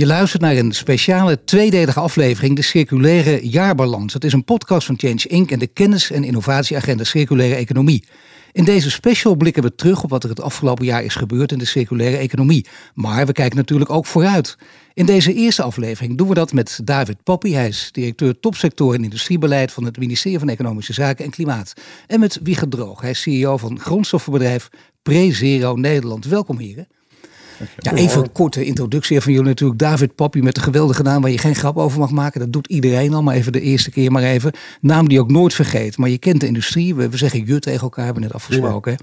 Je luistert naar een speciale tweedelige aflevering, de Circulaire Jaarbalans. Het is een podcast van Change Inc. en de kennis- en innovatieagenda Circulaire Economie. In deze special blikken we terug op wat er het afgelopen jaar is gebeurd in de circulaire economie. Maar we kijken natuurlijk ook vooruit. In deze eerste aflevering doen we dat met David Poppy. Hij is directeur topsector en industriebeleid van het ministerie van Economische Zaken en Klimaat. En met Wieger Droog. Hij is CEO van grondstoffenbedrijf PreZero Nederland. Welkom heren. Ja, even een korte introductie van jullie natuurlijk. David Pappy met de geweldige naam waar je geen grap over mag maken. Dat doet iedereen al, maar even de eerste keer maar even. Naam die ook nooit vergeet. Maar je kent de industrie. We, zeggen je tegen elkaar, hebben we net afgesproken.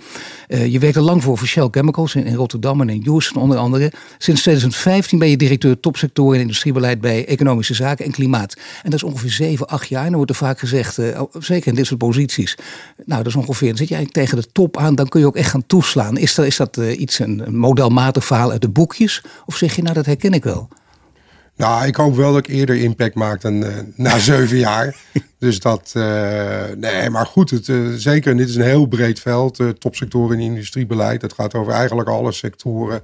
Uh, je werkte lang voor Shell Chemicals in, in, Rotterdam en in Houston onder andere. Sinds 2015 ben je directeur topsector en industriebeleid bij Economische Zaken en Klimaat. En dat is ongeveer 7, 8 jaar. En dan wordt er vaak gezegd, uh, zeker in dit soort posities. Nou, dat is ongeveer, dan zit je eigenlijk tegen de top aan. Dan kun je ook echt gaan toeslaan. Is dat, is dat uh, iets, een, een modelmatig verhaal? Uit de boekjes? Of zeg je, nou dat herken ik wel? Nou, ik hoop wel dat ik eerder impact maak dan uh, na zeven jaar. Dus dat, uh, nee, maar goed, het, uh, zeker. Dit is een heel breed veld. topsectoren in industriebeleid. Het gaat over eigenlijk alle sectoren.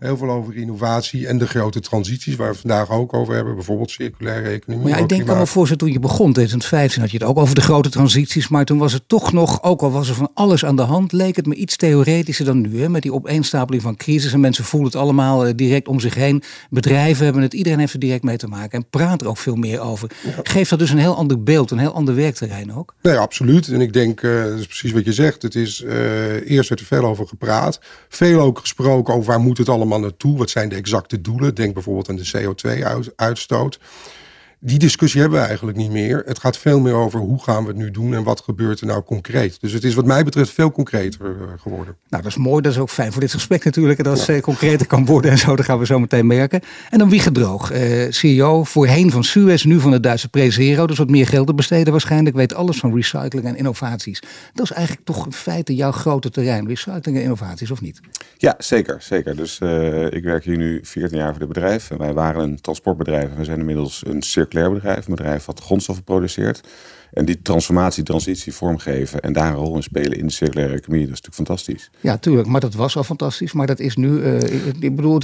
Heel veel over innovatie en de grote transities waar we vandaag ook over hebben. Bijvoorbeeld circulaire economie. Maar ja, ik denk al voor ze toen je begon, in 2015 had je het ook over de grote transities. Maar toen was het toch nog, ook al was er van alles aan de hand, leek het me iets theoretischer dan nu. Hè? Met die opeenstapeling van crisis en mensen voelen het allemaal eh, direct om zich heen. Bedrijven hebben het, iedereen heeft er direct mee te maken en praat er ook veel meer over. Geeft dat dus een heel ander beeld, een heel ander werkterrein ook? Nee, absoluut. En ik denk, uh, dat is precies wat je zegt. Het is, uh, eerst werd er veel over gepraat. Veel ook gesproken over waar moet het allemaal naartoe? Wat zijn de exacte doelen? Denk bijvoorbeeld aan de CO2-uitstoot. Die discussie hebben we eigenlijk niet meer. Het gaat veel meer over hoe gaan we het nu doen en wat gebeurt er nou concreet. Dus het is wat mij betreft veel concreter eh, geworden. Nou, dat is mooi. Dat is ook fijn voor dit gesprek natuurlijk. En dat het ja. concreter kan worden en zo. Dat gaan we zo meteen merken. En dan wie gedroog. Eh, CEO voorheen van Suez, nu van het Duitse Prezero. Dus wat meer geld te besteden waarschijnlijk. Weet alles van recycling en innovaties. Dat is eigenlijk toch in feite jouw grote terrein. Recycling en innovaties, of niet? Ja, zeker. zeker. Dus uh, ik werk hier nu 14 jaar voor dit bedrijf. Wij waren een transportbedrijf. We zijn inmiddels een circulair bedrijf. Een bedrijf wat grondstoffen produceert. En die transformatie, transitie vormgeven en daar een rol in spelen in de circulaire economie, dat is natuurlijk fantastisch. Ja, tuurlijk. Maar dat was al fantastisch. Maar dat is nu, uh, ik bedoel,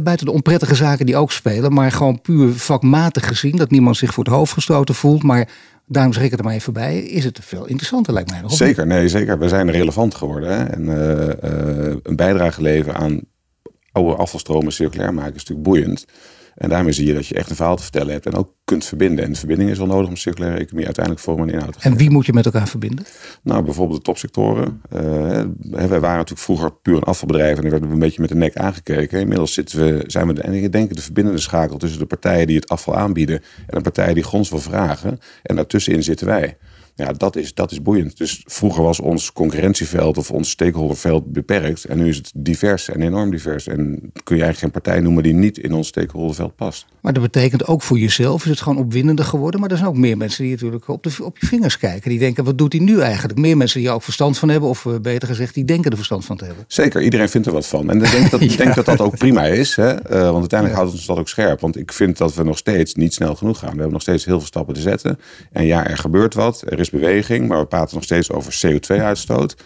buiten de onprettige zaken die ook spelen, maar gewoon puur vakmatig gezien, dat niemand zich voor het hoofd gestoten voelt. Maar daarom zeg ik het er maar even bij, is het veel interessanter lijkt mij nog. Zeker, nee, zeker. We zijn relevant geworden. Hè? En uh, uh, een bijdrage leveren aan oude afvalstromen circulair maken is natuurlijk boeiend. En daarmee zie je dat je echt een verhaal te vertellen hebt en ook kunt verbinden. En verbinding is wel nodig om circulaire economie uiteindelijk vorm en inhoud te geven. En wie moet je met elkaar verbinden? Nou, bijvoorbeeld de topsectoren. Uh, wij waren natuurlijk vroeger puur een afvalbedrijf en dan werden we een beetje met de nek aangekeken. Inmiddels zitten we, zijn we de, en ik denk de verbindende schakel tussen de partijen die het afval aanbieden en de partijen die wil vragen. En daartussenin zitten wij. Ja, dat is, dat is boeiend. Dus vroeger was ons concurrentieveld of ons stakeholderveld beperkt. En nu is het divers en enorm divers. En kun je eigenlijk geen partij noemen die niet in ons stakeholderveld past. Maar dat betekent ook voor jezelf is het gewoon opwindender geworden. Maar er zijn ook meer mensen die natuurlijk op, de, op je vingers kijken. Die denken, wat doet hij nu eigenlijk? Meer mensen die er ook verstand van hebben. Of eh, beter gezegd, die denken er verstand van te hebben. Zeker, iedereen vindt er wat van. En ik denk dat, ja. denk dat dat ook prima is. Hè? Uh, want uiteindelijk houdt ons dat ook scherp. Want ik vind dat we nog steeds niet snel genoeg gaan. We hebben nog steeds heel veel stappen te zetten. En ja, er gebeurt wat. Er is beweging, maar we praten nog steeds over CO2-uitstoot.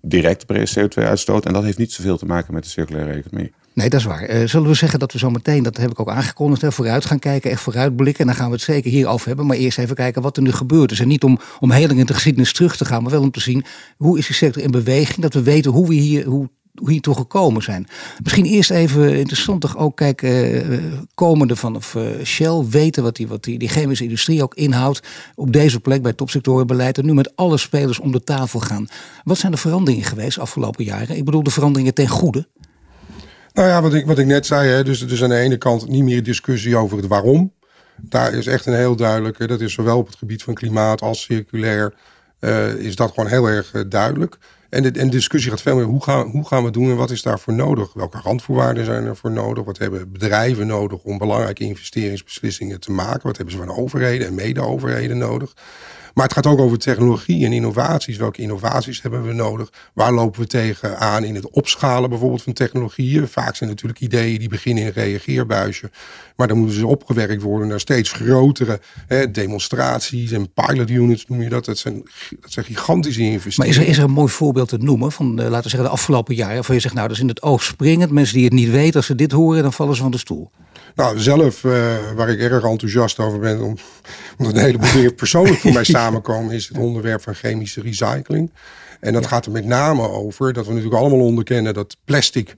Directe CO2-uitstoot. En dat heeft niet zoveel te maken met de circulaire economie. Nee, dat is waar. Uh, zullen we zeggen dat we zo meteen, dat heb ik ook aangekondigd, hè, vooruit gaan kijken, echt vooruitblikken. En dan gaan we het zeker hierover hebben. Maar eerst even kijken wat er nu gebeurd is. En niet om, om heel in de geschiedenis terug te gaan, maar wel om te zien hoe is die sector in beweging. Dat we weten hoe we hier, hoe hoe hier toch gekomen zijn. Misschien eerst even interessant ook kijken, uh, komende vanaf uh, Shell, weten wat, die, wat die, chemische industrie ook inhoudt. Op deze plek bij topsectorenbeleid en nu met alle spelers om de tafel gaan. Wat zijn de veranderingen geweest afgelopen jaren? Ik bedoel de veranderingen ten goede. Nou ja, wat ik, wat ik net zei, hè, dus, dus aan de ene kant niet meer discussie over het waarom. Daar is echt een heel duidelijke, dat is zowel op het gebied van klimaat als circulair, uh, is dat gewoon heel erg duidelijk. En de, en discussie gaat veel meer hoe gaan, hoe gaan we doen en wat is daarvoor nodig? Welke randvoorwaarden zijn er voor nodig? Wat hebben bedrijven nodig om belangrijke investeringsbeslissingen te maken? Wat hebben ze van overheden en mede-overheden nodig? Maar het gaat ook over technologie en innovaties. Welke innovaties hebben we nodig? Waar lopen we tegen aan in het opschalen bijvoorbeeld van technologieën? Vaak zijn natuurlijk ideeën die beginnen in reageerbuisje. Maar dan moeten ze opgewerkt worden naar steeds grotere hè, demonstraties en pilot units noem je dat. Dat zijn, dat zijn gigantische investeringen. Maar is er, is er een mooi voorbeeld te noemen van, uh, laten we zeggen, de afgelopen jaren? Waarvan je zegt, nou, dat is in het oog springend. Mensen die het niet weten, als ze dit horen, dan vallen ze van de stoel. Nou, zelf, uh, waar ik erg enthousiast over ben, om, omdat een heleboel dingen persoonlijk voor mij samenkomen, is het onderwerp van chemische recycling. En dat gaat er met name over dat we natuurlijk allemaal onderkennen dat plastic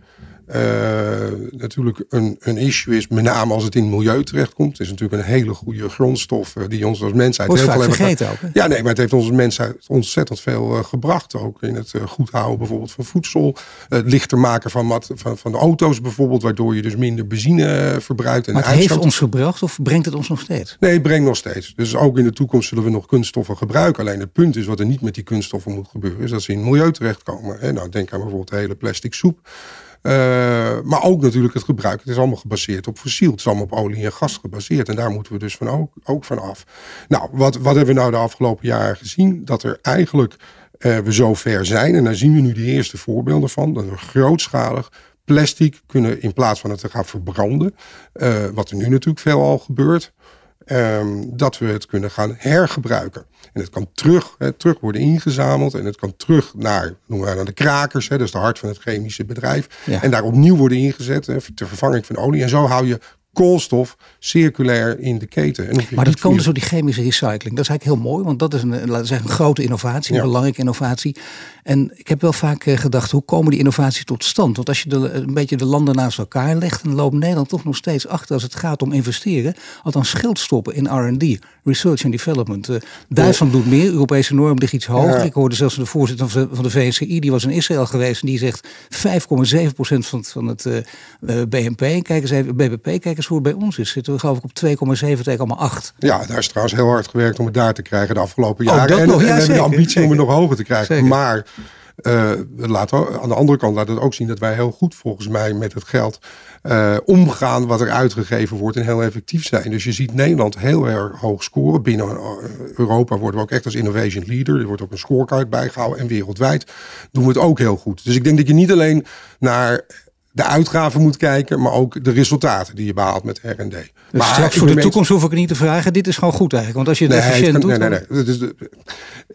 natuurlijk een, een issue is, met name als het in het milieu terechtkomt. Het is natuurlijk een hele goede grondstof uh, die ons als mensheid Wordt heel veel hebben vergeten ook. Ja, nee, maar het heeft onze mensheid ontzettend veel uh, gebracht. Ook in het goed houden bijvoorbeeld van voedsel. Het lichter maken van, mat, van, van de auto's bijvoorbeeld, waardoor je dus minder benzine verbruikt. En maar het heeft ons gebracht of brengt het ons nog steeds? Nee, het brengt nog steeds. Dus ook in de toekomst zullen we nog kunststoffen gebruiken. Alleen het punt is wat er niet met die kunststoffen moet gebeuren, is dat ze in het milieu terechtkomen. Hè? Nou, denk aan bijvoorbeeld de hele plastic soep. Uh, maar ook natuurlijk het gebruik. Het is allemaal gebaseerd op fossiel. Het is allemaal op olie en gas gebaseerd. En daar moeten we dus van ook, ook van af. Nou, wat, wat hebben we nou de afgelopen jaren gezien? Dat er eigenlijk uh, we zo ver zijn. En daar zien we nu de eerste voorbeelden van. Dat we grootschalig plastic kunnen in plaats van het te gaan verbranden. Uh, wat er nu natuurlijk veel al gebeurt. Um, dat we het kunnen gaan hergebruiken. En het kan terug, hè, terug worden ingezameld. En het kan terug naar, noemen we naar de krakers. Hè, dat is de hart van het chemische bedrijf. Ja. En daar opnieuw worden ingezet hè, ter vervanging van olie. En zo hou je koolstof circulair in de keten. En maar dat komt dus door die chemische recycling. Dat is eigenlijk heel mooi, want dat is een, laten we zeggen, een grote innovatie, een belangrijke innovatie. En ik heb wel vaak eh, gedacht, hoe komen die innovaties tot stand? Want als je de, een beetje de landen naast elkaar legt, dan loopt Nederland toch nog steeds achter als het gaat om investeren. Althans stoppen in R&D, Research and Development. Uh, Duitsland doet meer, Europese norm ligt iets hoger. Ik hoorde zelfs de voorzitter van de, van de VNCI, die was in Israël geweest en die zegt 5,7% van, van het uh, BNP, kijk eens even, BBP, kijk eens hoe het bij ons is. Zitten we geloof ik op 2,7, 2,8. Ja, daar is trouwens heel hard gewerkt om het daar te krijgen de afgelopen oh, jaren. en, nog, ja, en we hebben de ambitie zeker. om het nog hoger te krijgen. Zeker. Maar uh, laat, aan de andere kant laat het ook zien dat wij heel goed volgens mij met het geld uh, omgaan wat er uitgegeven wordt en heel effectief zijn. Dus je ziet Nederland heel erg hoog scoren. Binnen uh, Europa worden we ook echt als innovation leader. Er wordt ook een scorecard bijgehouden. En wereldwijd doen we het ook heel goed. Dus ik denk dat je niet alleen naar de uitgaven moet kijken, maar ook de resultaten die je behaalt met R&D. Dus maar straks voor de toekomst hoef ik het niet te vragen. Dit is gewoon goed eigenlijk. Want als je het nee, efficiënt het kan, doet... Nee, nee, nee. Het, is,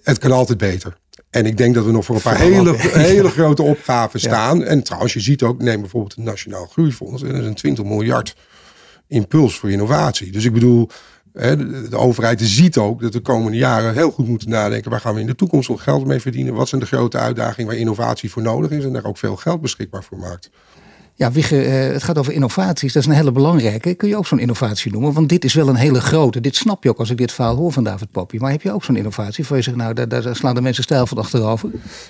het kan altijd beter. En ik denk dat we nog voor een paar hele, hele grote opgaven staan. En trouwens, je ziet ook, neem bijvoorbeeld het Nationaal Groeifonds. Dat is een 20 miljard impuls voor innovatie. Dus ik bedoel, de, de overheid ziet ook dat de komende jaren heel goed moeten nadenken. Waar gaan we in de toekomst nog geld mee verdienen? Wat zijn de grote uitdagingen waar innovatie voor nodig is? En daar ook veel geld beschikbaar voor maakt. Ja, Wigge, uh, het gaat over innovaties. Dat is een hele belangrijke. Kun je ook zo'n innovatie noemen? Want dit is wel een hele grote. Dit snap je ook als ik dit verhaal hoor van David Poppy. Maar heb je ook zo'n innovatie? Voor je zegt, nou, daar, daar, slaan de mensen stijl van achterover.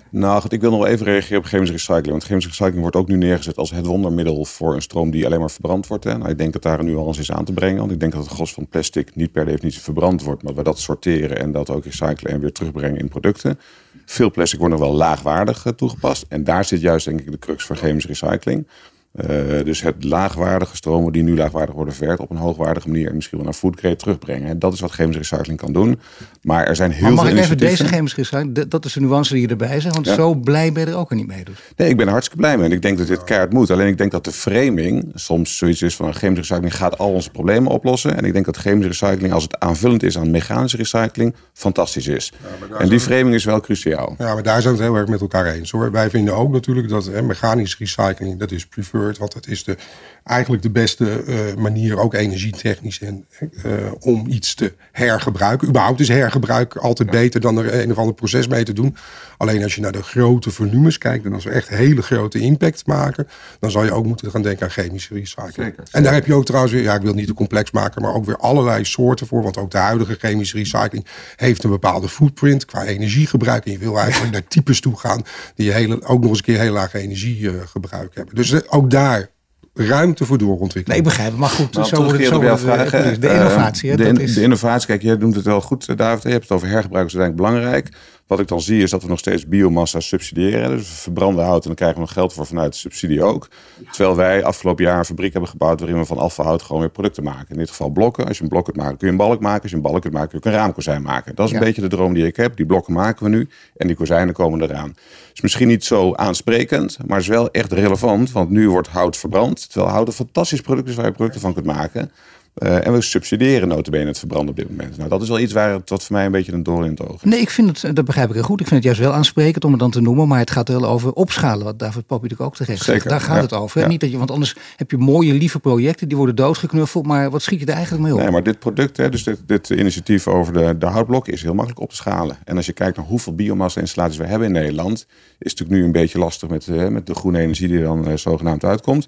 Nou, goed, ik wil nog even reageren op chemische recycling. Want chemische recycling wordt ook nu neergezet als het wondermiddel voor een stroom die alleen maar verbrand wordt. Hè. Nou, ik denk dat daar een nuance is aan te brengen. Want ik denk dat het gros van plastic niet per definitie verbrand wordt. Maar we dat sorteren en dat ook recyclen en weer terugbrengen in producten. Veel plastic wordt nog wel laagwaardig eh, toegepast. En daar zit juist denk ik de crux van chemische recycling. Uh, dus het laagwaardige stromen die nu laagwaardig worden verwerkt op een hoogwaardige manier en misschien wel naar foodgrade terugbrengen. Dat is wat chemische recycling kan doen. Maar er zijn heel maar mag veel ik even deze chemische recycling, dat is de nuance die je erbij zegt, want zo blij ben je er ook niet mee. Dus. Nee, ik ben er hartstikke blij mee en ik denk dat dit keihard moet. Alleen ik denk dat de framing soms zoiets is van chemische recycling gaat al onze problemen oplossen. En ik denk dat chemische recycling, als het aanvullend is aan mechanische recycling, fantastisch is. Ja, en die framing is wel cruciaal. Ja, maar daar zijn we het heel erg met elkaar eens hoor. Wij vinden ook natuurlijk dat hè, mechanische recycling, dat is preferred want het is de, eigenlijk de beste uh, manier, ook energietechnisch, en, uh, om iets te hergebruiken. Überhaupt is hergebruik altijd beter dan er een of ander proces mee te doen. Alleen als je naar de grote volumes kijkt en als we echt hele grote impact maken, dan zal je ook moeten gaan denken aan chemische recycling. Zeker, En daar heb je ook trouwens weer, ja, ik wil niet te complex maken, maar ook weer allerlei soorten voor. Want ook de huidige chemische recycling heeft een bepaalde footprint qua energiegebruik. En je wil eigenlijk naar types toe gaan die hele, ook nog eens een keer heel laag energiegebruik hebben. Dus ook daar ruimte voor doorontwikkeling. Nee, ik begrijp het. Maar goed, nou, zo wordt het zo vragen. De innovatie. de, de, innovatie, kijk, jij doet het wel goed, David. Je hebt het over hergebruik, dat is uiteindelijk belangrijk. Wat ik dan zie is dat we nog steeds biomassa subsidiëren. Dus we verbranden hout en dan krijgen we nog geld voor vanuit de subsidie ook. Terwijl wij afgelopen jaar een fabriek hebben gebouwd waarin we van afvalhout gewoon weer producten maken. In dit geval blokken. Als je een blok kunt maken kun je een balk maken. Als je een balk kunt maken kun je een raamkozijn maken. Dat is een beetje de droom die ik heb. Die blokken maken we nu en die kozijnen komen eraan. Is misschien niet zo aansprekend, maar is wel echt relevant. Want nu wordt hout verbrand. Terwijl hout een fantastisch product is waar je producten van kunt maken. Uh, en we subsidiëren notabene het verbranden op dit moment. Nou, dat is wel iets waar het wat voor mij een beetje een doorn in het oog is. Nee, ik vind het, dat begrijp ik heel goed. Ik vind het juist wel aansprekend om het dan te noemen. Maar het gaat wel over opschalen, wat David Poppy natuurlijk ook terecht zegt. Daar gaat het over. Niet dat je, want anders heb je mooie, lieve projecten, die worden doodgeknuffeld. Maar wat schiet je er eigenlijk mee op? Nee, maar dit product, hè, dus dit, dit initiatief over de, de houtblok, is heel makkelijk op te schalen. En als je kijkt naar hoeveel biomassa-installaties we hebben in Nederland, is het natuurlijk nu een beetje lastig met, uh, met de groene energie die er dan uh, zogenaamd uitkomt.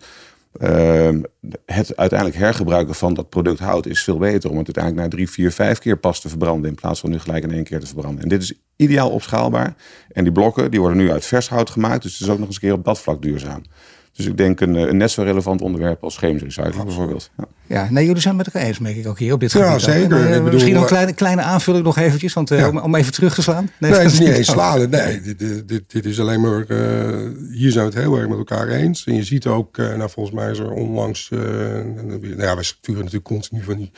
Ehm, het uiteindelijk hergebruiken van dat product hout is veel beter om het uiteindelijk na drie, vier, vijf keer pas te verbranden in plaats van nu gelijk in één keer te verbranden. En dit is ideaal opschaalbaar. En die blokken die worden nu uit vers hout gemaakt, dus het is ook nog eens een keer op dat vlak duurzaam. Dus ik denk een, een net zo relevant onderwerp als chemische recycling bijvoorbeeld. Ja. ja, nee, jullie zijn met elkaar eens, merk ik ook hier op dit ja, gebied. Zeker. En, uh, bedoel, misschien een kleine, kleine aanvulling nog eventjes, want, uh, ja. om, om, even terug te slaan. Nee, nee het is niet eens slaan. Nee, dit, dit, dit, is alleen maar, uh, hier zijn we het heel erg met elkaar eens. En je ziet ook, nou volgens mij is er onlangs, nou ja, wij sturen natuurlijk continu van die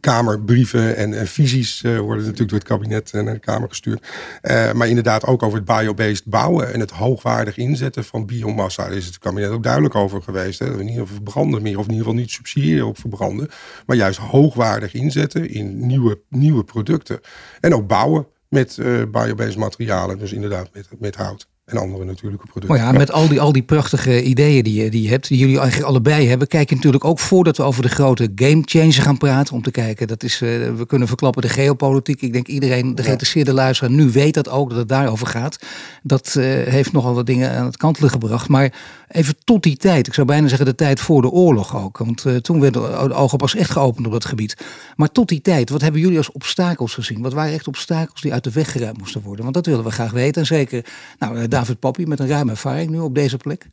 Kamerbrieven en, en visies uh, worden natuurlijk door het kabinet naar de Kamer gestuurd. Uh, maar inderdaad ook over het biobased bouwen en het hoogwaardig inzetten van biomassa. Daar is het kabinet ook duidelijk over geweest. Hè? Dat we niet over verbranden meer, of in ieder geval niet subsidiëren op verbranden. Maar juist hoogwaardig inzetten in nieuwe, nieuwe producten. En ook bouwen met uh, biobased materialen, dus inderdaad met, met hout. En andere natuurlijke producten. Maar ja, met al die, al die prachtige ideeën die je, die je hebt, die jullie eigenlijk allebei hebben, kijk je natuurlijk ook voordat we over de grote game changer gaan praten. Om te kijken, dat is, uh, we kunnen verklappen de geopolitiek. Ik denk iedereen, de geïnteresseerde luisteraar, nu weet dat ook, dat het daarover gaat. Dat uh, heeft nogal wat dingen aan het kantelen gebracht. Maar even tot die tijd, ik zou bijna zeggen de tijd voor de oorlog ook. Want uh, toen werden de ogen pas echt geopend op dat gebied. Maar tot die tijd, wat hebben jullie als obstakels gezien? Wat waren echt obstakels die uit de weg geruimd moesten worden? Want dat willen we graag weten. En zeker, nou, David Poppy met een ruime ervaring nu op deze plek.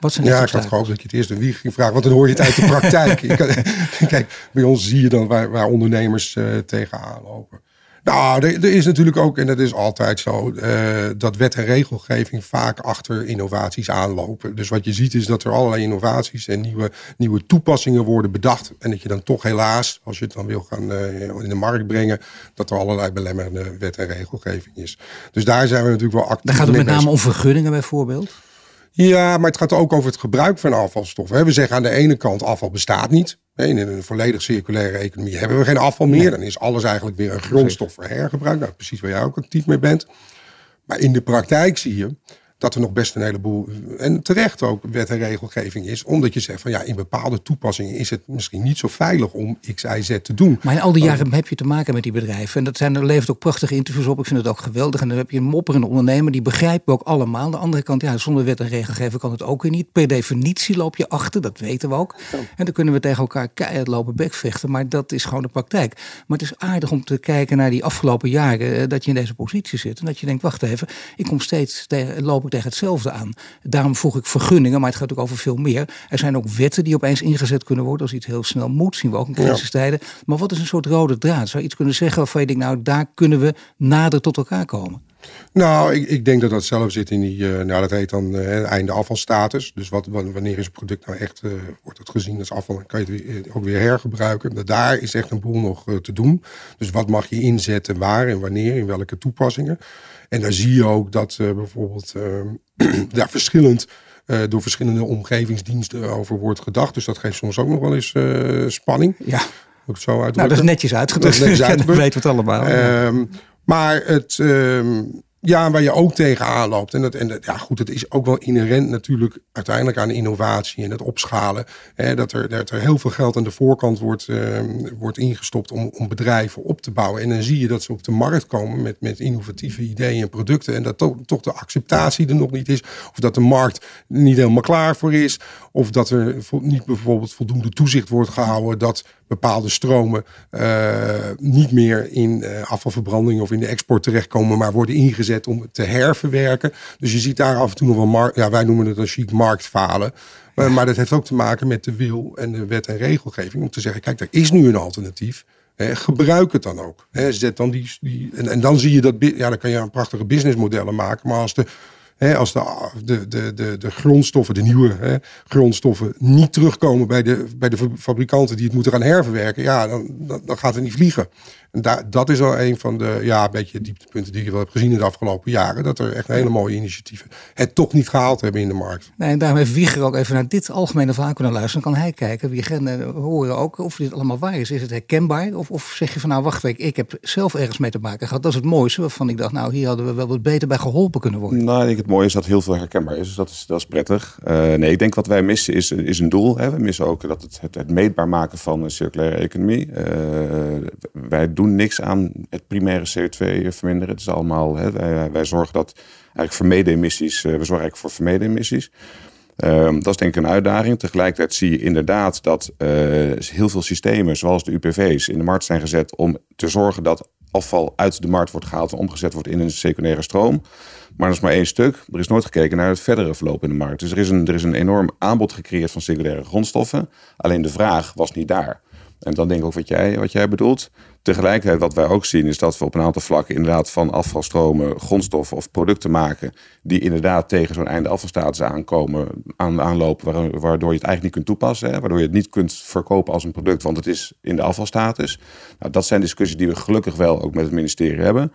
Wat zijn ja, ik had gehoopt dat je het eerst de wie ging vragen, want dan hoor je het uit de praktijk. Kijk, bij ons zie je dan waar, waar ondernemers uh, tegenaan lopen. Nou, er, er, is natuurlijk ook, en dat is altijd zo, uh, dat wet en regelgeving vaak achter innovaties aanlopen. Dus wat je ziet is dat er allerlei innovaties en nieuwe, nieuwe toepassingen worden bedacht. En dat je dan toch helaas, als je het dan wil gaan uh, in de markt brengen, dat er allerlei belemmerende wet en regelgeving is. Dus daar zijn we natuurlijk wel actief. Dan gaat het met name om vergunningen bijvoorbeeld? Ja, maar het gaat ook over het gebruik van afvalstoffen. We zeggen aan de ene kant afval bestaat niet. In een volledig circulaire economie hebben we geen afval meer. Dan is alles eigenlijk weer een grondstof voor hergebruik. Nou, precies waar jij ook actief mee bent. Maar in de praktijk zie je dat er nog best een heleboel, en terecht ook, wet en regelgeving is. Omdat je zegt van ja, in bepaalde toepassingen is het misschien niet zo veilig om X, Y, Z te doen. Maar in al die jaren heb je te maken met die bedrijven. En dat zijn, er levert ook prachtige interviews op. Ik vind het ook geweldig. En dan heb je een mopperende ondernemer, die begrijpen ook allemaal. Aan de andere kant, ja, zonder wet en regelgeving kan het ook weer niet. Per definitie loop je achter, dat weten we ook. En dan kunnen we tegen elkaar keihard lopen bekvechten. Maar dat is gewoon de praktijk. Maar het is aardig om te kijken naar die afgelopen jaren eh, dat je in deze positie zit. En dat je denkt, wacht even, ik kom steeds tegen, loop tegen hetzelfde aan. Daarom vroeg ik vergunningen, maar het gaat ook over veel meer. Er zijn ook wetten die opeens ingezet kunnen worden als iets heel snel moet. Zien we ook in crisistijden. Ja. Maar wat is een soort rode draad? Zou je iets kunnen zeggen waarvan je denkt, nou daar kunnen we nader tot elkaar komen? Nou, ik, ik denk dat dat zelf zit in die, uh, nou dat heet dan uh, einde afvalstatus. Dus wat, wanneer is een product nou echt, uh, wordt het gezien als afval, dan kan je het weer, ook weer hergebruiken. Daar is echt een boel nog te doen. Dus wat mag je inzetten, waar en wanneer, in welke toepassingen. En daar zie je ook dat bijvoorbeeld daar verschillend door verschillende omgevingsdiensten over wordt gedacht. Dus dat geeft soms ook nog wel eens spanning. Ja. Ook zo uit. Nou, dat is netjes uitgedrukt. Dat is netjes uitgedrukt. weet het allemaal. Um, maar het, um, ja, waar je ook tegenaan loopt. En, dat, en dat, ja, goed, het is ook wel inherent natuurlijk uiteindelijk aan innovatie en het opschalen. Hè, dat, er, dat er heel veel geld aan de voorkant wordt, uh, wordt ingestopt om, om bedrijven op te bouwen. En dan zie je dat ze op de markt komen met, met innovatieve ideeën en producten. En dat to, toch de acceptatie er nog niet is. Of dat de markt niet helemaal klaar voor is. Of dat er niet bijvoorbeeld voldoende toezicht wordt gehouden dat bepaalde stromen uh, niet meer in uh, afvalverbranding of in de export terechtkomen, maar worden ingezet om te herverwerken. Dus je ziet daar af en toe nog wel, ja, wij noemen het een chic marktfalen. Uh, maar dat heeft ook te maken met de wil en de wet en regelgeving om te zeggen, kijk, er is nu een alternatief. Gebruik het dan ook. Zet dan die, die, en, en dan zie je dat, ja, dan kan je een prachtige businessmodellen maken, maar als de als de, de, de, de, de grondstoffen, de nieuwe grondstoffen, niet terugkomen bij de, bij de fabrikanten die het moeten gaan herverwerken, ja, dan, dan, dan gaat het niet vliegen. En daar, dat is al een van de ja, een beetje dieptepunten die je wel hebt gezien in de afgelopen jaren. Dat er echt hele mooie initiatieven het toch niet gehaald hebben in de markt. Nee, en daarom heeft Wieger ook even naar dit algemene verhaal kunnen luisteren. Dan kan hij kijken, Wieger, en horen ook of dit allemaal waar is. Is het herkenbaar? Of, of zeg je van nou, wacht even, ik heb zelf ergens mee te maken gehad. Dat is het mooiste waarvan ik dacht, nou, hier hadden we wel wat beter bij geholpen kunnen worden. Nou, ik mooie is dat heel veel herkenbaar is. Dus dat is, dat is prettig. Uh, nee, ik denk wat wij missen is, is een doel. Hè. We missen ook dat het, het, meetbaar maken van een circulaire economie. Uh, wij doen niks aan het primaire CO2 verminderen. Het is allemaal, hè, wij, wij zorgen dat eigenlijk vermeden emissies, uh, we zorgen eigenlijk voor vermeden emissies. Um, dat is denk ik een uitdaging. Tegelijkertijd zie je inderdaad dat heel veel systemen, zoals de UPV's, in de markt zijn gezet om te zorgen dat afval uit de markt wordt gehaald en omgezet wordt in een secundaire stroom. Maar dat is maar één stuk. Er is nooit gekeken naar het verdere verloop in de markt. Dus er is een, er is een enorm aanbod gecreëerd van secundaire grondstoffen. Alleen de vraag was niet daar. En dan denk ik ook wat jij, wat jij bedoelt. Tegelijkertijd wat wij ook zien is dat we op een aantal vlakken inderdaad van afvalstromen grondstoffen of producten maken die inderdaad tegen zo'n einde afvalstatus aankomen, aan, aanlopen, waardoor je het eigenlijk niet kunt toepassen, hè, waardoor je het niet kunt verkopen als een product, want het is in de afvalstatus. Nou, dat zijn discussies die we gelukkig wel ook met het ministerie hebben.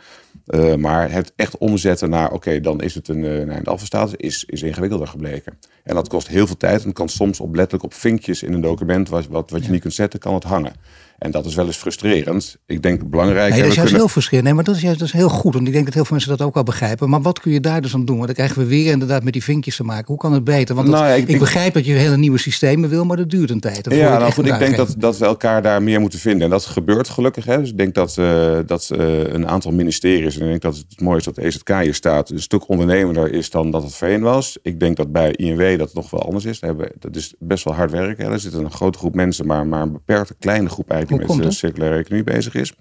Uh, maar het echt omzetten naar, oké, dan is het een, een einde afvalstatus, is, is ingewikkelder gebleken. En dat kost heel veel tijd en kan soms op letterlijk op vinkjes in een document wat, wat, wat je niet kunt zetten, kan het hangen. En dat is wel eens frustrerend. Ik denk belangrijk. Nee, dat is juist heel frustrerend. Nee, maar dat is juist dat is heel goed. Want ik denk dat heel veel mensen dat ook wel begrijpen. Maar wat kun je daar dus aan doen? Want dan krijgen we weer inderdaad met die vinkjes te maken. Hoe kan het beter? Want dat, nou, ik, ik, begrijp dat je hele nieuwe systemen wil, maar dat duurt een tijd. Ja, nou goed, ik denk dat, dat we elkaar daar meer moeten vinden. En dat gebeurt gelukkig. Hè. Dus ik denk dat, uh, dat uh, een aantal ministeries, en ik denk dat het mooi is dat de EZK hier staat, een stuk ondernemender is dan dat het voorheen was. Ik denk dat bij INW dat het nog wel anders is. Hebben, dat is best wel hard werken. Er zit een grote groep mensen, maar, maar een beperkte kleine groep eigenlijk die met circulaire economie bezig is.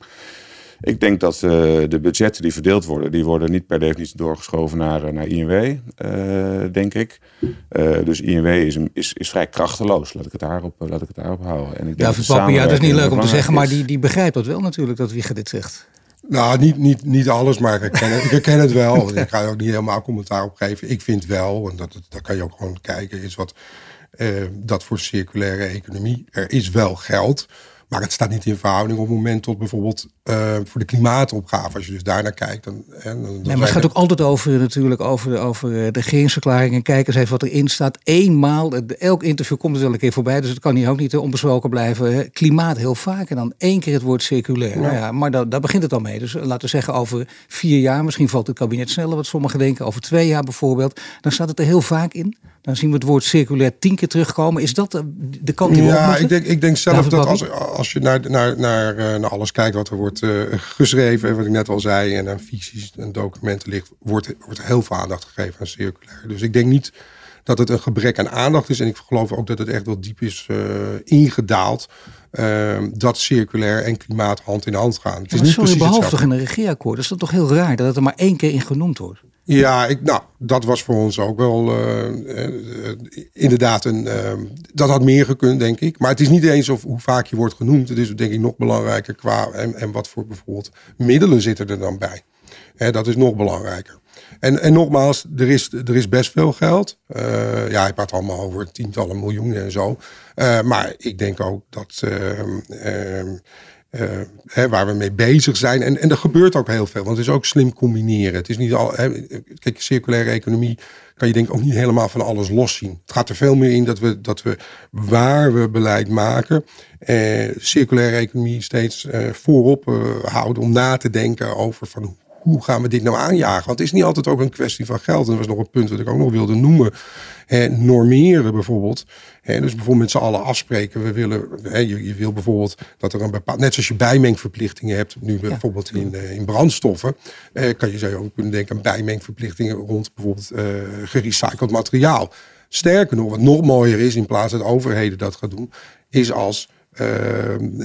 Ik denk dat uh, de budgetten die verdeeld worden, die worden niet per definitie doorgeschoven naar, naar INW, uh, denk ik. Uh, dus INW is, is, is vrij krachteloos, laat ik het daarop, laat ik het daarop houden. En ik denk ja, dat, ja, dat is niet leuk om te zeggen, maar die, die begrijpt dat wel natuurlijk, dat Wieger dit zegt. Nou, niet, niet, niet alles, maar ik herken het, ik herken het wel. Ik ga er ook niet helemaal commentaar op geven. Ik vind wel, en dat, dat kan je ook gewoon kijken, is wat dat voor circulaire economie, er is wel geld maar het staat niet in verhouding op het moment tot bijvoorbeeld uh, voor de klimaatopgave. Als je dus daar naar kijkt. Dan, dan, dan nee, maar het gaat ook altijd over natuurlijk over, over de regeringsverklaring. En kijk eens even wat erin staat. Eenmaal, elk interview komt er wel een keer voorbij. Dus het kan hier ook niet onbesproken blijven. Klimaat heel vaak en dan één keer het woord circulair. Ja. Nou ja, maar daar, daar begint het al mee. Dus laten we zeggen over vier jaar. Misschien valt het kabinet sneller wat sommigen denken. Over twee jaar bijvoorbeeld. Dan staat het er heel vaak in. Dan zien we het woord circulair tien keer terugkomen. Is dat de kant die we Ja, ik denk, ik denk zelf dat als, als je naar, naar, naar, eh, naar alles kijkt wat er wordt uh, geschreven, wat ik net al zei, en aan visies en documenten ligt, wordt, wordt heel veel aandacht gegeven aan circulair. Dus ik denk niet dat het een gebrek aan aandacht is. En ik geloof ook dat het echt wel diep is uh, ingedaald. Uh, dat circulair en klimaat hand in hand gaan. Het is niet precies behalve toch in een regeerakkoord. Dat is toch heel raar dat het er maar één keer in genoemd wordt? Ja, ik, nou, dat was voor ons ook wel uh, uh, inderdaad een. Uh, dat had meer gekund, denk ik. Maar het is niet eens of hoe vaak je wordt genoemd. Het is denk ik nog belangrijker qua. En, en wat voor bijvoorbeeld middelen zitten er dan bij. Hè, dat is nog belangrijker. En, en nogmaals, er is, er is best veel geld. ja, ik praat allemaal over tientallen miljoenen en zo. maar ik denk ook dat. Uh, hè, waar we mee bezig zijn. En, en er gebeurt ook heel veel, want het is ook slim combineren. Het is niet al. Hè, kijk, circulaire economie kan je denk ik ook niet helemaal van alles loszien. Het gaat er veel meer in dat we, dat we waar we beleid maken, eh, circulaire economie steeds eh, voorop uh, houden om na te denken over van hoe gaan we dit nou aanjagen? Want het is niet altijd ook een kwestie van geld. En dat was nog een punt wat ik ook nog wilde noemen. normeren bijvoorbeeld. dus bijvoorbeeld met z'n allen afspreken. We willen, je, je, wil bijvoorbeeld dat er een bepaald. Net zoals je bijmengverplichtingen hebt, nu bijvoorbeeld in, eh, in brandstoffen. Eh, kan je je ook kunnen denken aan bijmengverplichtingen rond bijvoorbeeld uh, gerecycled materiaal. Sterker nog, wat nog mooier is, in plaats dat overheden dat gaan doen, is als uh,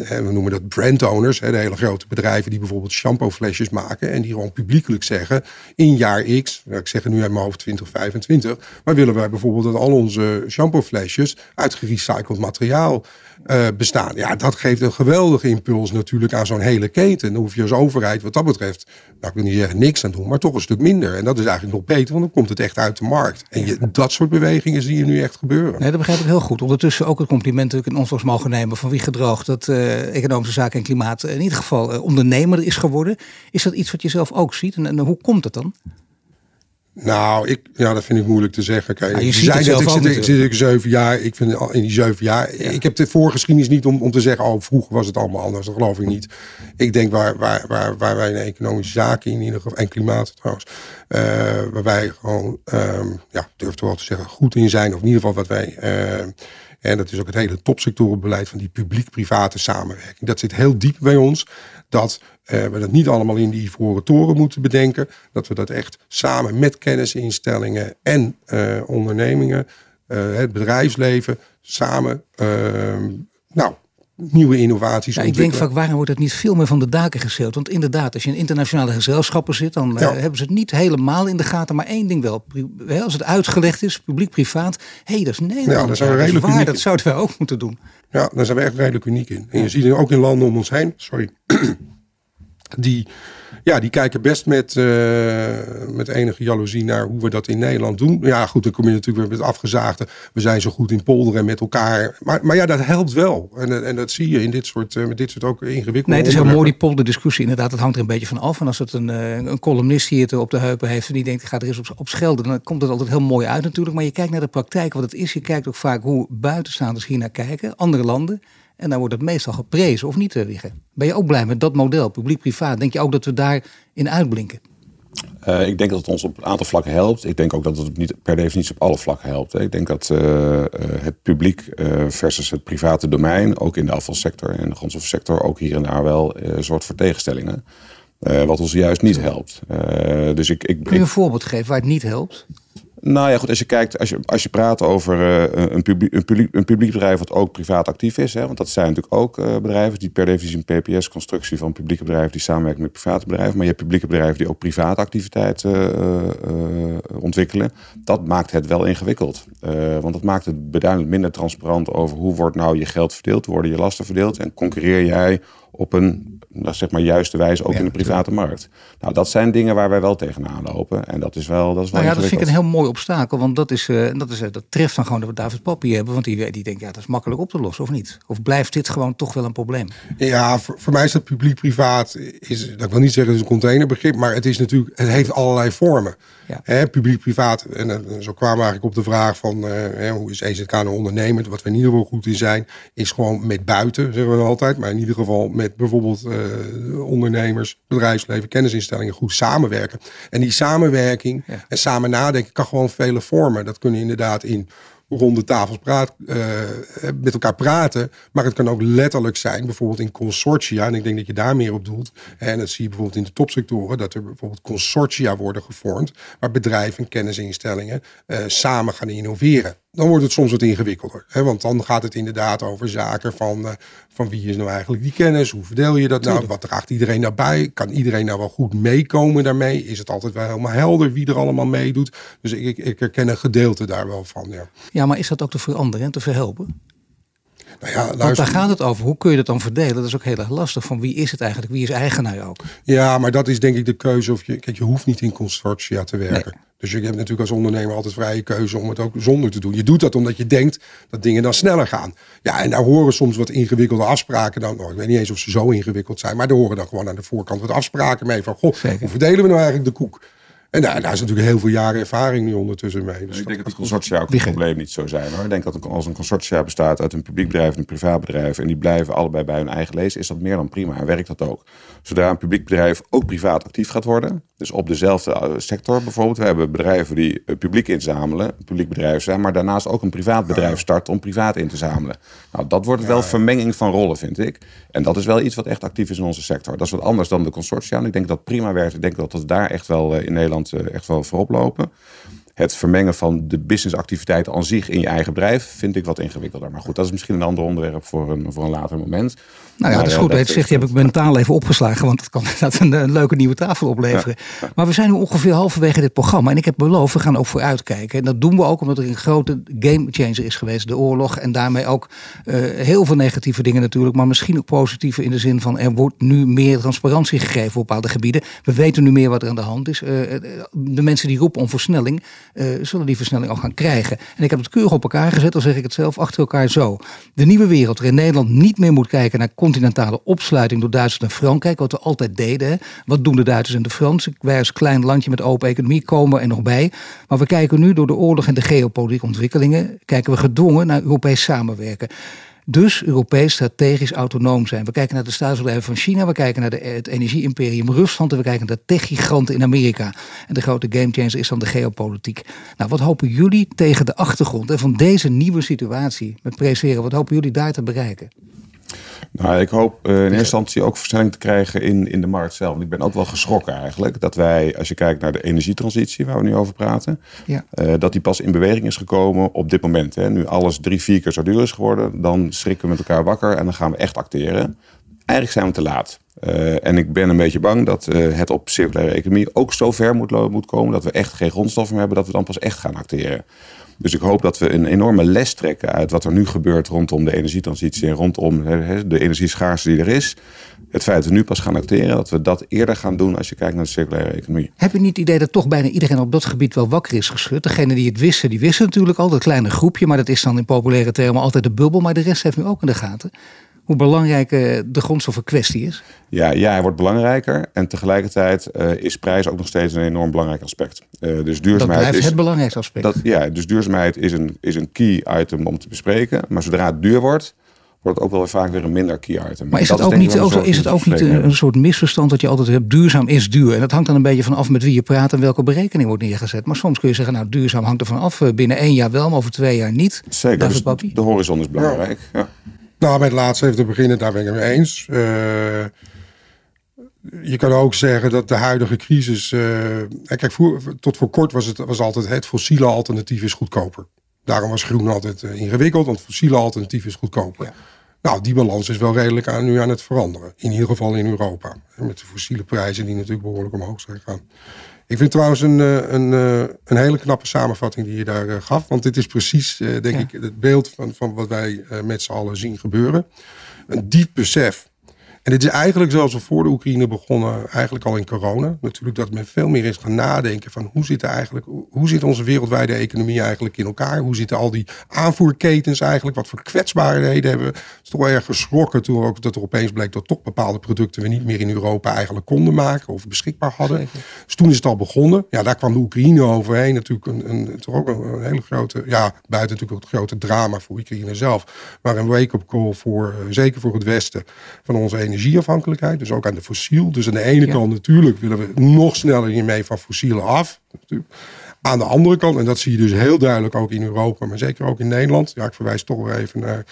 we noemen dat brand owners, hè, de hele grote bedrijven die bijvoorbeeld shampooflesjes maken en die gewoon publiekelijk zeggen in jaar X, nou, ik zeg nu mijn hoofd 2025, maar willen wij bijvoorbeeld dat al onze shampooflesjes uit gerecycled materiaal uh, bestaan. Ja, dat geeft een geweldige impuls natuurlijk aan zo'n hele keten. Dan hoef je als overheid wat dat betreft, nou ik wil niet zeggen niks aan doen, maar toch een stuk minder. En dat is eigenlijk nog beter, want dan komt het echt uit de markt. En je, dat soort bewegingen zie je nu echt gebeuren. Nee, dat begrijp ik heel goed. Ondertussen ook het compliment dat ik in ons mogen nemen van wie gedroogd, dat economische zaken en klimaat in ieder geval ondernemer is geworden. Is dat iets wat je zelf ook ziet? En, en hoe komt het dan? Nou, ik, ja, dat vind ik moeilijk te zeggen. Kijk, nou, je ziet het zelf ik, zit, ik zit zeven jaar. Ik vind in die zeven jaar. Ik heb de voorgeschiedenis niet om, om te zeggen. Oh, vroeger was het allemaal anders. Dat geloof ik niet. Ik denk waar, waar, waar, waar wij in economische zaken in ieder geval en klimaat trouwens, uh, waar wij gewoon, um, ja, durf wel te zeggen, goed in zijn. Of in ieder geval wat wij. Uh, en dat is ook het hele topsectorenbeleid van die publiek-private samenwerking. Dat zit heel diep bij ons. Dat uh, we dat niet allemaal in die ivoren toren moeten bedenken. Dat we dat echt samen met kennisinstellingen en uh, ondernemingen, uh, het bedrijfsleven, samen ehm, nou, nieuwe innovaties ja, Ik denk vaak, waarom wordt het niet veel meer van de daken geschreeuwd? Want inderdaad, als je in internationale gezelschappen zit, dan hebben ze het niet helemaal in de gaten. Maar één ding wel, als het uitgelegd is, publiek-privaat, hé, hey, dat is Nederland. Ja, dat, zijn we redelijk waar, dat zouden wij ook moeten doen. Ja, daar zijn we echt redelijk uniek in. En je ziet het ook in landen om ons heen, sorry, die, ja, die kijken best met, uh, met enige jaloezie naar hoe we dat in Nederland doen. Ja, goed, dan kom je natuurlijk weer met afgezaagde. We zijn zo goed in polderen met elkaar. Maar, maar ja, dat helpt wel. En, en dat zie je in dit soort, uh, met dit soort ook ingewikkelde Nee, het is heel mooi die polderdiscussie. Inderdaad, het hangt er een beetje van af. En als het een, uh, een columnist hier op de heupen heeft en die denkt, ik ga er eens op, op schelden. Dan komt het altijd heel mooi uit natuurlijk. Maar je kijkt naar de praktijk, wat het is. Je kijkt ook vaak hoe buitenstaanders hier naar kijken. Andere landen. En dan wordt het meestal geprezen, of niet, liggen. Ben je ook blij met dat model, publiek-privaat? Denk je ook dat we daarin uitblinken? Uh, ik denk dat het ons op een aantal vlakken helpt. Ik denk ook dat het niet per definitie op alle vlakken helpt. Ik denk dat uh, het publiek uh, versus het private domein, ook in de afvalsector en de grondstoffensector, ook hier en daar wel een soort voor tegenstellingen. wat ons juist niet helpt. dus ik, ik, Kun je een voorbeeld geven waar het niet helpt? Nou ja, goed, als je kijkt, als je, als je praat over uh, een, publiek, een, publiek, een publiek bedrijf wat ook privaat actief is, hè, want dat zijn natuurlijk ook uh, bedrijven die per definitie een PPS-constructie van publieke bedrijven die samenwerken met private bedrijven, maar je hebt publieke bedrijven die ook private activiteiten uh, ontwikkelen. Dat maakt het wel ingewikkeld, want dat maakt het beduidend minder transparant over hoe wordt nou je geld verdeeld, worden je lasten verdeeld en concurreer jij op een nou, zeg maar juiste wijze ook in de private markt. Nou, dat zijn dingen waar wij wel tegenaan lopen. En dat is wel, dat is wel nou ja, dat vind ik een heel mooi obstakel. Want dat, is, uh, dat, is, uh, dat treft dan gewoon dat we David Papier hebben. Want die, die denkt, ja, dat is makkelijk op te lossen, of niet? Of blijft dit gewoon toch wel een probleem? Ja, voor, voor mij is dat publiek-privaat, is, dat wil niet zeggen het is een containerbegrip, maar het is natuurlijk, het heeft allerlei vormen. Ja. Publiek-privaat. En, en, zo kwamen we eigenlijk op de vraag van uh, hoe is EZK een ondernemer? Wat we in ieder geval goed in zijn, is gewoon met buiten, zeggen we altijd. Maar in ieder geval met bijvoorbeeld uh, ondernemers, bedrijfsleven, kennisinstellingen goed samenwerken. En die samenwerking en samen nadenken kan gewoon vele vormen. Dat kunnen inderdaad in ronde tafels praat, uh, met elkaar praten. Maar het kan ook letterlijk zijn, bijvoorbeeld in consortia. En ik denk dat je daar meer op doelt. En dat zie je bijvoorbeeld in de topsectoren. Dat er bijvoorbeeld consortia worden gevormd. Waar bedrijven en kennisinstellingen uh, samen gaan innoveren dan wordt het soms wat ingewikkelder. Hè? Want dan gaat het inderdaad over zaken van, uh, van wie is nou eigenlijk die kennis? Hoe verdeel je dat nou? Wat draagt iedereen nou bij? Kan iedereen nou wel goed meekomen daarmee? Is het altijd wel helemaal helder wie er allemaal meedoet? Dus ik, ik, ik herken een gedeelte daar wel van. Ja, ja maar is dat ook te veranderen en te verhelpen? Nou ja, Want daar gaat het over. Hoe kun je dat dan verdelen? Dat is ook heel erg lastig. Van wie is het eigenlijk? Wie is eigenaar ook? Ja, maar dat is denk ik de keuze. Of je, kijk, je hoeft niet in consortia te werken. Dus je hebt natuurlijk als ondernemer altijd vrije keuze om het ook zonder te doen. Je doet dat omdat je denkt dat dingen dan sneller gaan. Ja, en daar horen soms wat ingewikkelde afspraken dan. Oh, ik weet niet eens of ze zo ingewikkeld zijn. Maar daar horen dan gewoon aan de voorkant wat afspraken mee. Van, goh, hoe verdelen we nou eigenlijk de koek? En daar, daar, is natuurlijk heel veel jaren ervaring nu ondertussen mee. Dus ik denk dat die consortia ook het probleem niet zo zijn. Hoor. Ik denk dat als een consortia bestaat uit een publiek bedrijf en een privaat bedrijf... en die blijven allebei bij hun eigen lezen, is dat meer dan prima en werkt dat ook. Zodra een publiek bedrijf ook privaat actief gaat worden... dus op dezelfde eh, sector bijvoorbeeld... we hebben bedrijven die eh, publiek inzamelen, publiek bedrijf zijn... maar daarnaast ook een privaat bedrijf starten om privaat in te zamelen. Nou, dat wordt wel vermenging van rollen, vind ik. En dat is wel iets wat echt actief is in onze sector. Dat is wat anders dan de consortia. En ik denk dat dat prima werkt. Ik denk dat dat daar echt wel eh, in Nederland eh, echt wel voorop lopen. Het vermengen van de businessactiviteiten aan zich in je eigen bedrijf vind ik wat ingewikkelder. Maar goed, dat is misschien een ander onderwerp voor een, voor een later moment. Nou ja, dat is goed. Dat zegt, die heb ik mentaal even opgeslagen, want dat kan inderdaad een, een leuke nieuwe tafel opleveren. Maar we zijn nu ongeveer halverwege dit programma. En ik heb beloofd, we gaan ook vooruitkijken. En dat doen we ook omdat er een grote game changer is geweest, de oorlog. En daarmee ook uh, heel veel negatieve dingen natuurlijk, maar misschien ook positieve in de zin van er wordt nu meer transparantie gegeven op bepaalde gebieden. We weten nu meer wat er aan de hand is. Uh, de mensen die roepen om versnelling, zullen die versnelling al gaan krijgen. En ik heb het keurig op elkaar gezet, dan zeg ik het zelf achter elkaar zo. De nieuwe wereld waarin Nederland niet meer moet kijken naar continentale opsluiting door Duitsland en Frankrijk, wat we altijd deden. Wat doen de Duitsers en de Fransen? Wij als klein landje met open economie komen er nog bij. Maar we kijken nu door de oorlog en de geopolitieke ontwikkelingen, kijken we gedwongen naar Europees samenwerken. Dus Europees strategisch autonoom zijn. We kijken naar de staatsbedrijven van China, we kijken naar de, het energie-imperium Rusland en we kijken naar de tech-giganten in Amerika. En de grote gamechanger is dan de geopolitiek. Nou, wat hopen jullie tegen de achtergrond van deze nieuwe situatie met preseren? Wat hopen jullie daar te bereiken? Nou, ik hoop uh, in eerste instantie ook versnelling te krijgen in, in de markt zelf. ik ben ook wel geschrokken eigenlijk dat wij, als je kijkt naar de energietransitie waar we nu over praten, ja. uh, dat die pas in beweging is gekomen op dit moment. Hè. Nu alles drie, vier keer zo duur is geworden, dan schrikken we met elkaar wakker en dan gaan we echt acteren. Eigenlijk zijn we te laat. Uh, en ik ben een beetje bang dat het op circulaire economie ook zo ver moet, moet komen dat we echt geen grondstoffen meer hebben, dat we dan pas echt gaan acteren. Dus ik hoop dat we een enorme les trekken uit wat er nu gebeurt rondom de energietransitie en rondom de energieschaarste die er is. Het feit dat we nu pas gaan acteren, dat we dat eerder gaan doen als je kijkt naar de circulaire economie. Heb je niet het idee dat toch bijna iedereen op dat gebied wel wakker is geschud? Degene die het wisten, die wisten natuurlijk al, dat kleine groepje, maar dat is dan in populaire termen altijd de bubbel. Maar de rest heeft nu ook in de gaten hoe belangrijk eh, de grondstoffenkwestie is? Ja, ja, hij wordt belangrijker. En tegelijkertijd uh, is prijs ook nog steeds een enorm belangrijk aspect. Uh, dus duurzaamheid dat blijft is het belangrijkste aspect. Dat, ja, dus duurzaamheid is een, is een key item om te bespreken. Maar zodra het duur wordt, wordt het ook wel vaak weer een minder key item. Maar is het ook niet, ook, is het ook niet een, een, soort misverstand dat je altijd hebt, duurzaam is duur. En dat hangt dan een beetje vanaf met wie je praat en welke berekening wordt neergezet. Maar soms kun je zeggen, nou duurzaam hangt er vanaf. Binnen één jaar wel, maar over twee jaar niet. Zeker, dus de horizon is belangrijk. Ja. Nou, bij het laatste even te beginnen, daar ben ik het mee eens. Uh, je kan ook zeggen dat de huidige crisis. Uh, kijk, voor, tot voor kort was het was altijd het fossiele alternatief is goedkoper. Daarom was groen altijd uh, ingewikkeld, want fossiele alternatief is goedkoper. Ja. Nou, die balans is wel redelijk aan, nu aan het veranderen. In ieder geval in Europa. Met de fossiele prijzen die natuurlijk behoorlijk omhoog zijn gegaan. Ik vind trouwens een, eh, een, eh, een hele knappe samenvatting die je daar eh, gaf. Want dit is precies, denk ik, het beeld van, van wat wij met z'n allen zien gebeuren. Een diep besef en dit is eigenlijk zoals we voor de Oekraïne begonnen, eigenlijk al in corona. Natuurlijk dat men veel meer is gaan nadenken van hoe zit, eigenlijk, hoe zit onze wereldwijde economie eigenlijk in elkaar? Hoe zitten al die aanvoerketens eigenlijk? Wat voor kwetsbaarheden hebben we? Het is toch wel erg geschrokken toen ook dat er opeens bleek dat toch bepaalde producten we niet meer in Europa eigenlijk konden maken of beschikbaar hadden. Dus toen is het al begonnen. Ja, daar kwam de Oekraïne overheen. Natuurlijk een, een, toch ook een, hele grote, ja, buiten natuurlijk het grote drama voor Oekraïne zelf. Maar een wake-up call voor, eh, zeker voor het Westen, van onze energieafhankelijkheid, dus ook aan de fossiel. Dus aan de ene kant natuurlijk willen we nog sneller hiermee van fossielen af. Aan de andere kant, en dat zie je dus heel duidelijk ook in Europa, maar zeker ook in Nederland. Ja, ik verwijs toch weer even naar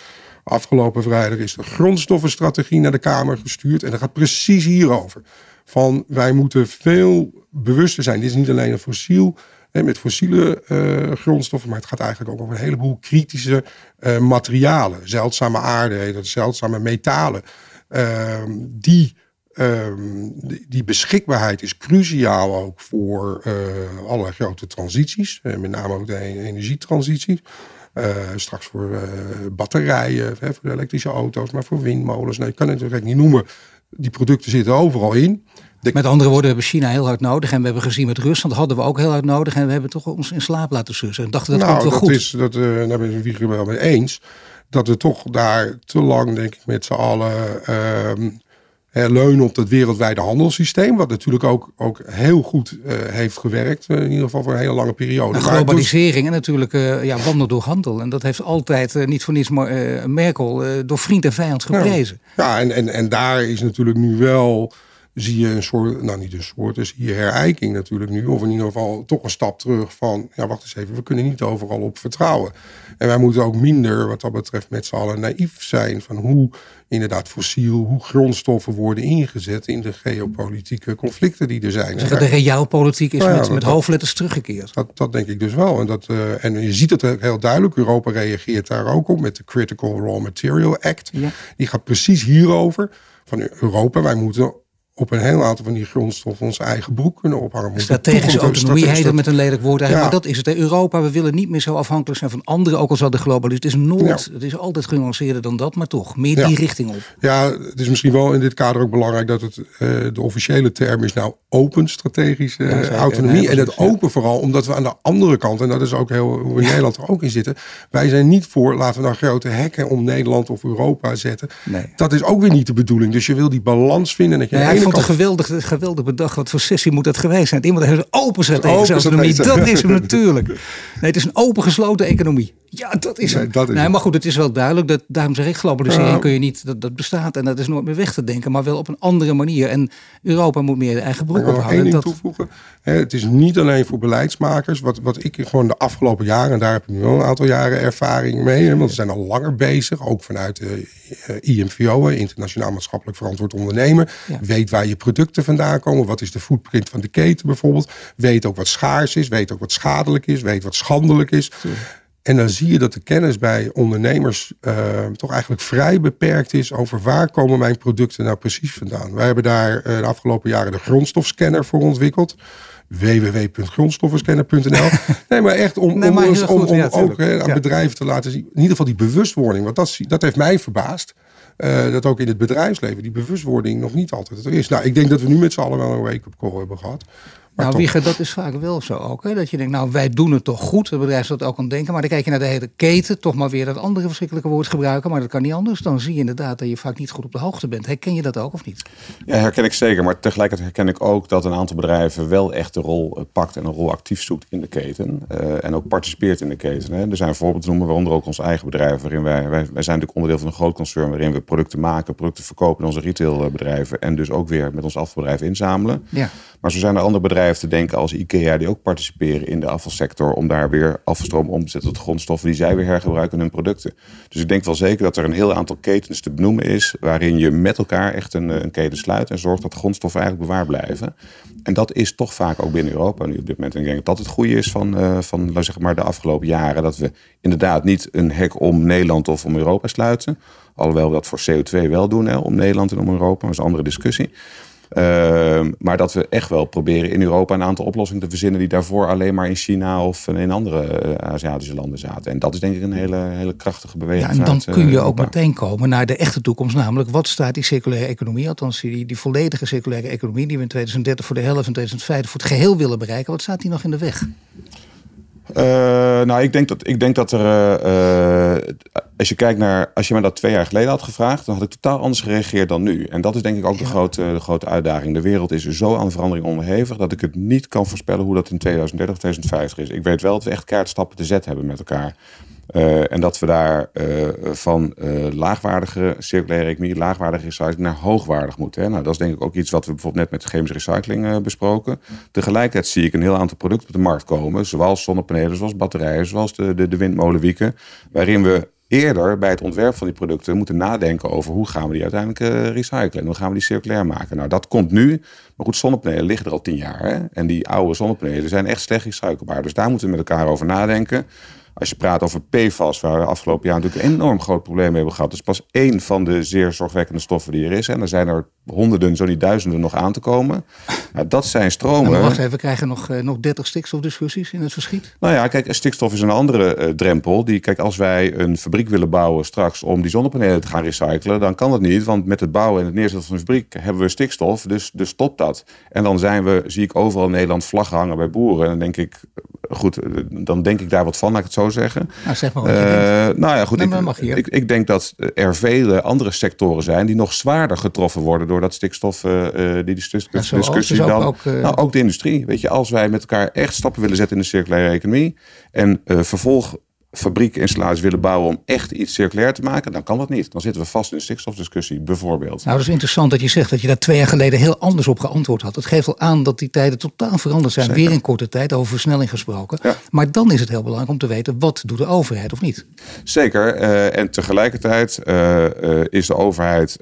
afgelopen vrijdag is de grondstoffenstrategie naar de Kamer gestuurd. En dat gaat precies hierover. Van wij moeten veel bewuster zijn. Dit is niet alleen een fossiel met fossiele uh, grondstoffen, maar het gaat eigenlijk ook over een heleboel kritische uh, materialen. Zeldzame aarde, zeldzame metalen. Ehm, die, ehm, die, die, beschikbaarheid is cruciaal ook voor uh, allerlei grote transities. Uh, met name ook de energietransities. Uh, straks voor batterijen, hè, voor elektrische auto's, maar voor windmolens. Nou, je kan het natuurlijk niet noemen. Die producten zitten overal in. Met andere woorden, we hebben China heel hard nodig. En we hebben gezien met Rusland hadden we ook heel hard nodig. En we hebben toch ons in slaap laten sussen. En dachten dat nou, komt wel dat goed. Is, dat, daar ben ik het wel mee eens dat we toch daar te lang, denk ik, met z'n allen uh, leunen op het wereldwijde handelssysteem. Wat natuurlijk ook, ook heel goed uh, heeft gewerkt. Uh, in ieder geval voor een hele lange periode. Globalisering en natuurlijk uh, ja, wandel door handel. En dat heeft altijd niet voor niets Merkel door vriend en vijand geprezen. Ja, ja en, en, en daar is natuurlijk nu wel zie je een soort, nou niet een soort, dus hier herijking natuurlijk nu. Of in ieder geval toch een stap terug van, ja wacht eens even, we kunnen niet overal op vertrouwen. En wij moeten ook minder, wat dat betreft, met z'n allen naïef zijn van hoe inderdaad fossiel, hoe grondstoffen worden ingezet in de geopolitieke conflicten die er zijn. Zeg, de realpolitiek is nou met, met hoofdletters teruggekeerd. Dat, dat denk ik dus wel. En, dat, uh, en je ziet het heel duidelijk, Europa reageert daar ook op met de Critical Raw Material Act. Ja. Die gaat precies hierover. Van Europa, wij moeten op een heel aantal van die grondstoffen onze eigen broek kunnen ophangen. Strategische autonomie heet dat met een lelijk woord eigenlijk. Maar dat is het. Europa, we willen niet meer zo afhankelijk zijn van anderen. Ook al zal de globalisering. Het is nooit, het is altijd genuanceerder dan dat. Maar toch, meer die richting op. Ja, het is misschien wel in dit kader ook belangrijk dat het uh, de officiële term is nou open strategische uh, autonomie. En het open vooral omdat we aan de andere kant, en dat is ook heel hoe in Nederland er ook in zitten. Wij zijn niet voor, laten we nou grote hekken om Nederland of Europa zetten. Nee. Dat is ook weer niet de bedoeling. Dus je wil die balans vinden. Dat je vond het geweldig, geweldig bedacht. Wat voor sessie moet dat geweest zijn? Iemand heeft een open autonomie. Dat is hem natuurlijk. Nee, het is een open gesloten economie. Ja, dat is het. Nee, nee, maar goed, het is wel duidelijk. Dat, daarom zeg ik, globalisering uh, kun je niet, dat, dat bestaat. En dat is nooit meer weg te denken. Maar wel op een andere manier. En Europa moet meer eigen broek ophouden. één ding dat... toevoegen. Het is niet alleen voor beleidsmakers. Wat, wat ik gewoon de afgelopen jaren, en daar heb ik nu wel een aantal jaren ervaring mee. Want we zijn al langer bezig. Ook vanuit de uh, IMVO, Internationaal Maatschappelijk Verantwoord Ondernemen. Ja. Weet waar je producten vandaan komen. Wat is de footprint van de keten bijvoorbeeld. Weet ook wat schaars is. Weet ook wat schadelijk is. Weet wat schandelijk is. Ja. En dan zie je dat de kennis bij ondernemers uh, toch eigenlijk vrij beperkt is over waar komen mijn producten nou precies vandaan. Wij hebben daar uh, de afgelopen jaren de grondstofscanner voor ontwikkeld www.grondstoffenscanner.nl. nee, maar echt om, nee, maar om, om, om ja, ook aan ja. bedrijven te laten zien. In ieder geval die bewustwording, want dat, dat heeft mij verbaasd. Uh, dat ook in het bedrijfsleven die bewustwording nog niet altijd er is. Nou, ik denk dat we nu met z'n allen wel een wake-up call hebben gehad. Nou, Wieger, dat is vaak wel zo ook. Hè? Dat je denkt, nou, wij doen het toch goed. Het bedrijf dat ook kan denken. Maar dan kijk je naar de hele keten. Toch maar weer dat andere verschrikkelijke woord gebruiken. Maar dat kan niet anders. Dan zie je inderdaad dat je vaak niet goed op de hoogte bent. Herken je dat ook of niet? Ja, herken ik zeker. Maar tegelijkertijd herken ik ook dat een aantal bedrijven wel echt de rol pakt. En een rol actief zoekt in de keten. Uh, en ook participeert in de keten. Hè? Er zijn voorbeelden te noemen, waaronder ook ons eigen bedrijf. Waarin wij, wij, wij zijn natuurlijk onderdeel van een groot concern. Waarin we producten maken, producten verkopen in onze retailbedrijven. En dus ook weer met ons afvalbedrijf inzamelen. Ja. Maar zo zijn er andere bedrijven te denken als IKEA die ook participeren in de afvalsector om daar weer afvalstroom om te zetten tot grondstoffen die zij weer hergebruiken in hun producten. Dus ik denk wel zeker dat er een heel aantal ketens te benoemen is waarin je met elkaar echt een, een keten sluit en zorgt dat grondstoffen eigenlijk bewaard blijven. En dat is toch vaak ook binnen Europa nu op dit moment. En ik denk dat dat het goede is van, uh, van zeg maar, de afgelopen jaren. Dat we inderdaad niet een hek om Nederland of om Europa sluiten. Alhoewel we dat voor CO2 wel doen, hè, om Nederland en om Europa. Dat is een andere discussie. Uh, maar dat we echt wel proberen in Europa een aantal oplossingen te verzinnen die daarvoor alleen maar in China of in andere uh, Aziatische landen zaten. En dat is denk ik een hele, hele krachtige beweging. Ja, en dan kun je ook meteen komen naar de echte toekomst, namelijk wat staat die circulaire economie, althans die, die volledige circulaire economie die we in 2030 voor de helft en 2050 voor het geheel willen bereiken, wat staat die nog in de weg? Uh, nou, ik denk dat, ik denk dat er. Uh, als je kijkt naar. Als je me dat twee jaar geleden had gevraagd. dan had ik totaal anders gereageerd dan nu. En dat is denk ik ook de, grote, de grote uitdaging. De wereld is zo aan verandering onderhevig. dat ik het niet kan voorspellen hoe dat in 2030, 2050 is. Ik weet wel dat we echt kaartstappen te zetten hebben met elkaar. Uh, en dat we daar uh, van uh, laagwaardige circulaire economie, laagwaardige recycling naar hoogwaardig moeten. Hè. Nou, dat is denk ik ook iets wat we bijvoorbeeld net met chemische recycling besproken. Tegelijkertijd zie ik een heel aantal producten op de markt komen, zoals zonnepanelen, zoals batterijen, zoals de, de, de windmolenwieken, waarin we eerder bij het ontwerp van die producten moeten nadenken over hoe gaan we die uiteindelijk recyclen en hoe gaan we die circulair maken. Nou, dat komt nu. Maar goed, zonnepanelen liggen er al tien jaar. Hè? En die oude zonnepanelen zijn echt slecht recyclebaar. Dus daar moeten we met elkaar over nadenken. Als je praat over PFAS, waar we afgelopen jaar natuurlijk enorm groot probleem hebben gehad. Dat is pas één van de zeer zorgwekkende stoffen die er is. En er zijn er honderden, zo niet duizenden nog aan te komen. Nou, dat zijn stromen. Wacht even, we krijgen nog, uh, nog 30 stikstofdiscussies in het verschiet. Nou ja, kijk, stikstof is een andere uh, drempel. Die, kijk, als wij een fabriek willen bouwen straks om die zonnepanelen te gaan recyclen, dan kan dat niet. Want met het bouwen en het neerzetten van een fabriek hebben we stikstof. Dus, dus stopt dat. En dan zijn we, zie ik overal in Nederland vlaggen hangen bij boeren. En dan denk ik, goed, dan denk ik daar wat van, laat ik het zo zeggen. Nou, zeg maar wat uh, nou ja, goed. Ik, ik, ik, denk dat er vele andere sectoren zijn die nog zwaarder getroffen worden door dat stikstof, uh, die, die discussie dan. Ook, uh... nou, ook de industrie. Weet je, als wij met elkaar echt stappen willen zetten in de circulaire economie en vervolg fabriekinstallaties willen bouwen om echt iets circulair te maken, dan kan dat niet. Dan zitten we vast in een stikstofdiscussie, bijvoorbeeld. Nou, dat is interessant dat je zegt dat je daar twee jaar geleden heel anders op geantwoord had. Het geeft al aan dat die tijden totaal veranderd zijn. Zeker. Weer in korte tijd, over versnelling gesproken. Ja. Maar dan is het heel belangrijk om te weten, wat doet de overheid of niet? Zeker. Uh, en tegelijkertijd uh, uh, is de overheid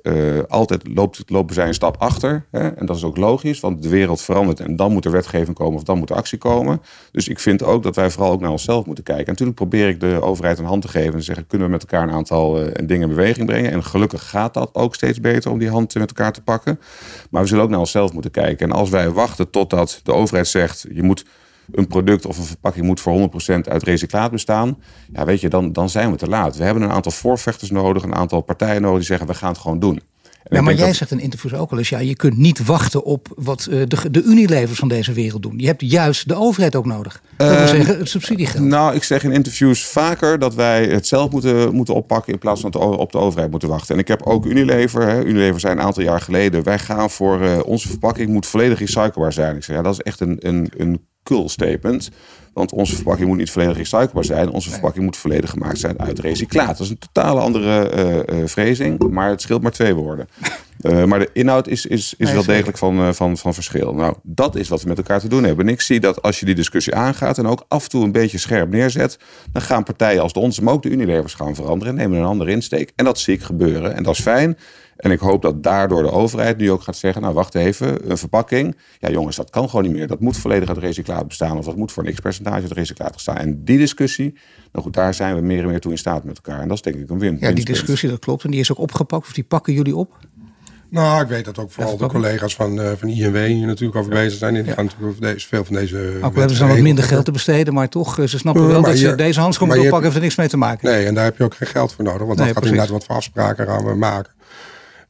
altijd, loopt, lopen zij een stap achter. Hè? En dat is ook logisch, want de wereld verandert en dan moet er wetgeving komen of dan moet er actie komen. Dus ik vind ook dat wij vooral ook naar onszelf moeten kijken. En natuurlijk probeer ik de overheid een hand te geven en zeggen: kunnen we met elkaar een aantal dingen in beweging brengen? En gelukkig gaat dat ook steeds beter om die hand met elkaar te pakken. Maar we zullen ook naar onszelf moeten kijken. En als wij wachten totdat de overheid zegt: je moet een product of een verpakking moet voor 100% uit recyclaat bestaan. Ja, weet je, dan, dan zijn we te laat. We hebben een aantal voorvechters nodig, een aantal partijen nodig die zeggen: we gaan het gewoon doen. Ja, maar jij zegt in interviews ook al eens, ja, je kunt niet wachten op wat uh, de, de Unilevers van deze wereld doen. Je hebt juist de overheid ook nodig. Dat wil ehm, zeggen, het subsidiegeld. Nou, ik zeg in interviews vaker dat wij het zelf moeten, moeten oppakken in plaats van op de overheid moeten wachten. En ik heb ook Unilever, hè, Unilever zijn een aantal jaar geleden, wij gaan voor uh, onze verpakking moet volledig recyclebaar zijn. Ik zeg, ja, dat is echt een, een, een cool statement. Want onze verpakking moet niet volledig recyclebaar zijn. Onze verpakking moet volledig gemaakt zijn uit recyclaat. Dat is een totale andere uh, phrasing, maar het scheelt maar twee woorden. Uh, maar de inhoud is, is, is wel degelijk van, uh, van, van verschil. Nou, dat is wat we met elkaar te doen hebben. En ik zie dat als je die discussie aangaat en ook af en toe een beetje scherp neerzet, dan gaan partijen als de onze, maar ook de Unilevers gaan veranderen en nemen een andere insteek. En dat zie ik gebeuren. En dat is fijn. En ik hoop dat daardoor de overheid nu ook gaat zeggen: Nou, wacht even, een verpakking. Ja, jongens, dat kan gewoon niet meer. Dat moet volledig uit recyclaat bestaan. Of dat moet voor een x-percentage uit recyclaat bestaan. En die discussie, nou goed, daar zijn we meer en meer toe in staat met elkaar. En dat is denk ik een win. Ja, die discussie, dat klopt. En die is ook opgepakt. Of die pakken jullie op? Nou, ik weet dat ook vooral de collega's van, uh, van INW hier natuurlijk over bezig zijn. En die gaan natuurlijk deze, veel van deze. Ook hebben ze dan wat minder geld te besteden, maar toch, eh, ze snappen uh, wel dat je, deze handschoen moet oppakken, heeft er niks mee te maken. Nee, en daar heb je ook geen geld voor nodig, want nee, dat gaat inderdaad wat voor afspraken gaan we maken.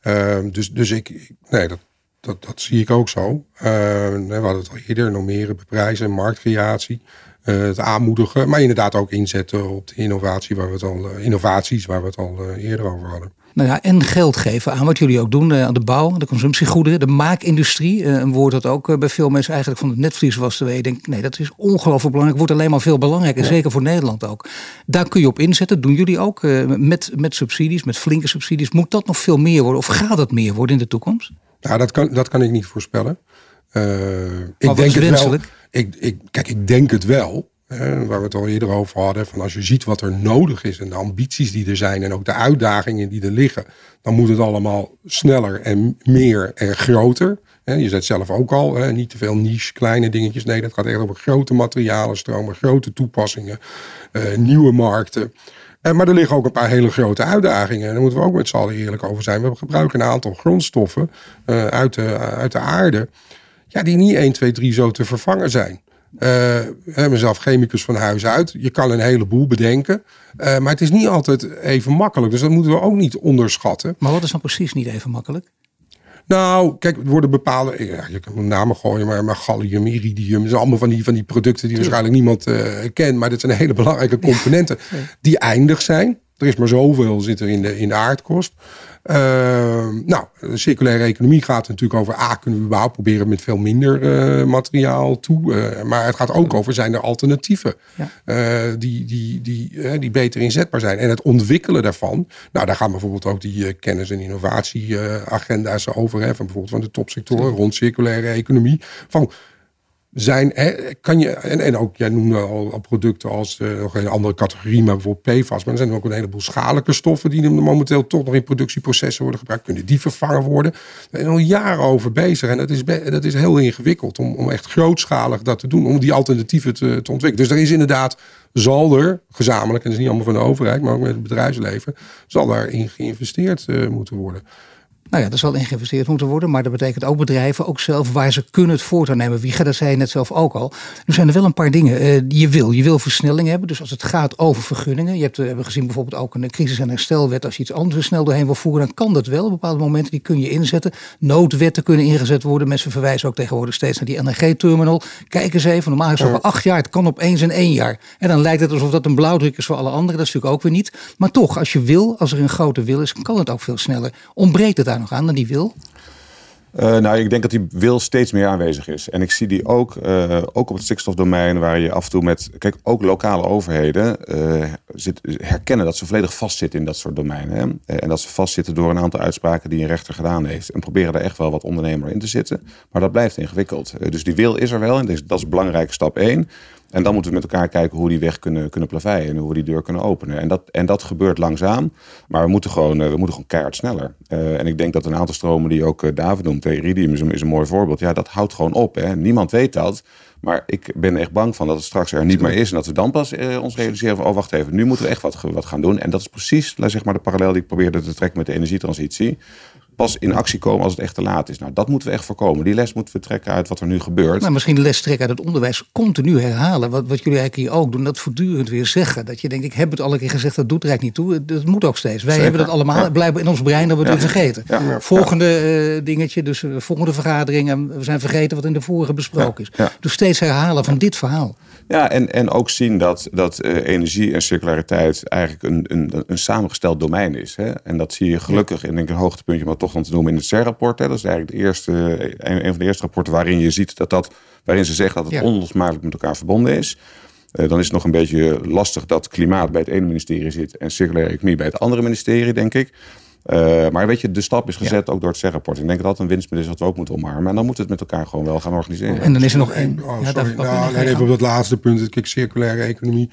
Ehm, dus, dus ik, nee, dat, dat, dat zie ik ook zo. Ehm, we hadden het al eerder, normeren, beprijzen, marktcreatie. Uh, het aanmoedigen, maar inderdaad ook inzetten op de innovatie waar we het al, innovaties waar we het al eerder over hadden. Nou ja, en geld geven aan wat jullie ook doen aan de bouw, de consumptiegoederen, de maakindustrie. een woord dat ook bij veel mensen eigenlijk van het netvlies was. Terwijl je denkt, nee, dat is ongelooflijk belangrijk. Wordt alleen maar veel belangrijker, zeker voor Nederland ook. Daar kun je op inzetten. Doen jullie ook met, met subsidies, met flinke subsidies. Moet dat nog veel meer worden of gaat dat meer worden in de toekomst? Nou, dat kan, dat kan ik niet voorspellen. Uh, ik denk het wel. Ik, ik, kijk, ik denk het wel waar we het al eerder over hadden, van als je ziet wat er nodig is en de ambities die er zijn en ook de uitdagingen die er liggen, dan moet het allemaal sneller en meer en groter. Je zei het zelf ook al, niet te veel niche, kleine dingetjes. Nee, dat gaat echt over grote materialenstromen, grote toepassingen, eh, nieuwe markten. Eh, maar er liggen ook een paar hele grote uitdagingen. En daar moeten we ook met z'n allen eerlijk over zijn. We gebruiken een aantal grondstoffen uh, uit, de, uit de aarde. Ja, die niet 1, 2, 3 zo te vervangen zijn. Uh, hebben zelf chemicus van huis uit. Je kan een heleboel bedenken. Uh, maar het is niet altijd even makkelijk. Dus dat moeten we ook niet onderschatten. Maar wat is dan precies niet even makkelijk? Nou, kijk, er worden bepaalde. Ja, je kan namen gooien, maar, maar gallium, iridium. Dat zijn allemaal van die, van die producten die waarschijnlijk niemand uh, kent. Maar dat zijn hele belangrijke componenten die eindig zijn. Er is maar zoveel zit er in de, in de aardkost. Uh, nou, de circulaire economie gaat natuurlijk over... A, kunnen we überhaupt proberen met veel minder uh, materiaal toe. Uh, maar het gaat ook over, zijn er alternatieven... Ja. die, die, die, die beter inzetbaar zijn. En het ontwikkelen daarvan... Nou, daar gaan bijvoorbeeld ook die kennis- en innovatieagenda's over. Hè, van bijvoorbeeld van de topsectoren rond circulaire economie. Van zijn, kan je, en, en ook, jij noemde al, producten als uh, nog een andere categorie, maar bijvoorbeeld PFAS. Maar er zijn ook een heleboel schadelijke stoffen die momenteel toch nog in productieprocessen worden gebruikt. Kunnen die vervangen worden? Daar al jaren over bezig. En dat is, dat is heel ingewikkeld om, om echt grootschalig dat te doen, om die alternatieven te, te ontwikkelen. Dus er is inderdaad, zal er gezamenlijk, en dat is niet allemaal van de overheid, maar ook met het bedrijfsleven, zal daarin geïnvesteerd uh, moeten worden. Nou ja, er zal in geïnvesteerd moeten worden. Maar dat betekent ook bedrijven, ook zelf, waar ze kunnen het voortouw nemen. Wie gaat dat zei je net zelf ook al. Er zijn er wel een paar dingen uh, die je wil. Je wil versnelling hebben. Dus als het gaat over vergunningen. Je hebt, we eh, hebben gezien bijvoorbeeld ook een crisis- en herstelwet. Als je iets anders snel doorheen wil voeren, dan kan dat wel. Op bepaalde momenten die kun je inzetten. Noodwetten kunnen ingezet worden. Mensen verwijzen ook tegenwoordig steeds naar die NRG-terminal. Kijk eens even. Normaal is het over acht jaar. Het kan opeens in één jaar. En dan lijkt het alsof dat een blauwdruk is voor alle anderen. Dat is natuurlijk ook weer niet. Maar toch, als je wil, als er een grote wil is, kan het ook veel sneller. Ontbreekt het nog aan, dan die wil? Uh, nou, ik denk dat die wil steeds meer aanwezig is. En ik zie die ook, uh, ook op het stikstofdomein, waar je af en toe met. Kijk, ook lokale overheden uh, zit, herkennen dat ze volledig vastzitten in dat soort domeinen. Hè? En dat ze vastzitten door een aantal uitspraken die een rechter gedaan heeft. En proberen daar echt wel wat ondernemer in te zitten. Maar dat blijft ingewikkeld. dus die wil is er wel. En dat is belangrijke stap één. En dan moeten we met elkaar kijken hoe die weg kunnen, kunnen plaveien en hoe we die deur kunnen openen. En dat, en dat gebeurt langzaam, maar we moeten gewoon, we moeten gewoon keihard sneller. en ik denk dat een aantal stromen die ook David noemt, Iridium is een, is een mooi voorbeeld. Ja, dat houdt gewoon op. Hè. Niemand weet dat. Maar ik ben echt bang van dat het straks er niet meer is. En dat we dan pas eh, ons realiseren van, oh wacht even, nu moeten we echt wat, wat gaan doen. En dat is precies zeg maar, de parallel die ik probeerde te trekken met de energietransitie pas in actie komen als het echt te laat is. Nou, dat moeten we echt voorkomen. Die les moeten we trekken uit wat er nu gebeurt. Nou, misschien de les trekken uit het onderwijs continu herhalen. Wat, wat jullie eigenlijk hier ook doen, dat voortdurend weer zeggen. Dat je denkt, ik heb het al een keer gezegd, dat doet er eigenlijk niet toe. Dat moet ook steeds. Wij hebben dat allemaal, ja. blijven in ons brein dat we het weer vergeten. Volgende uh, dingetje, dus uh, volgende vergadering. En we zijn vergeten wat in de vorige besproken is. Dus steeds herhalen van dit verhaal. Ja, en, en ook zien dat, dat uh, energie en circulariteit eigenlijk een, een, een samengesteld domein is. Hè? En dat zie je gelukkig in denk ik, een hoogtepuntje, maar toch dan te noemen in het CER-rapport. Dat is eigenlijk de eerste, een, een, van de eerste rapporten waarin je ziet dat dat, waarin ze zeggen dat het ja. onlosmakelijk met elkaar verbonden is. Uh, dan is het nog een beetje lastig dat klimaat bij het ene ministerie zit en circulaire economie bij het andere ministerie, denk ik. Uh, maar weet je, de stap is gezet ook door het CER-rapport. Ik denk dat dat een winstpunt is wat we ook moeten omarmen. En dan moeten we het met elkaar gewoon wel gaan organiseren. En dan is er nog één. Oh, ja, sorry. Nou, alleen even op dat laatste punt. Kijk, circulaire economie.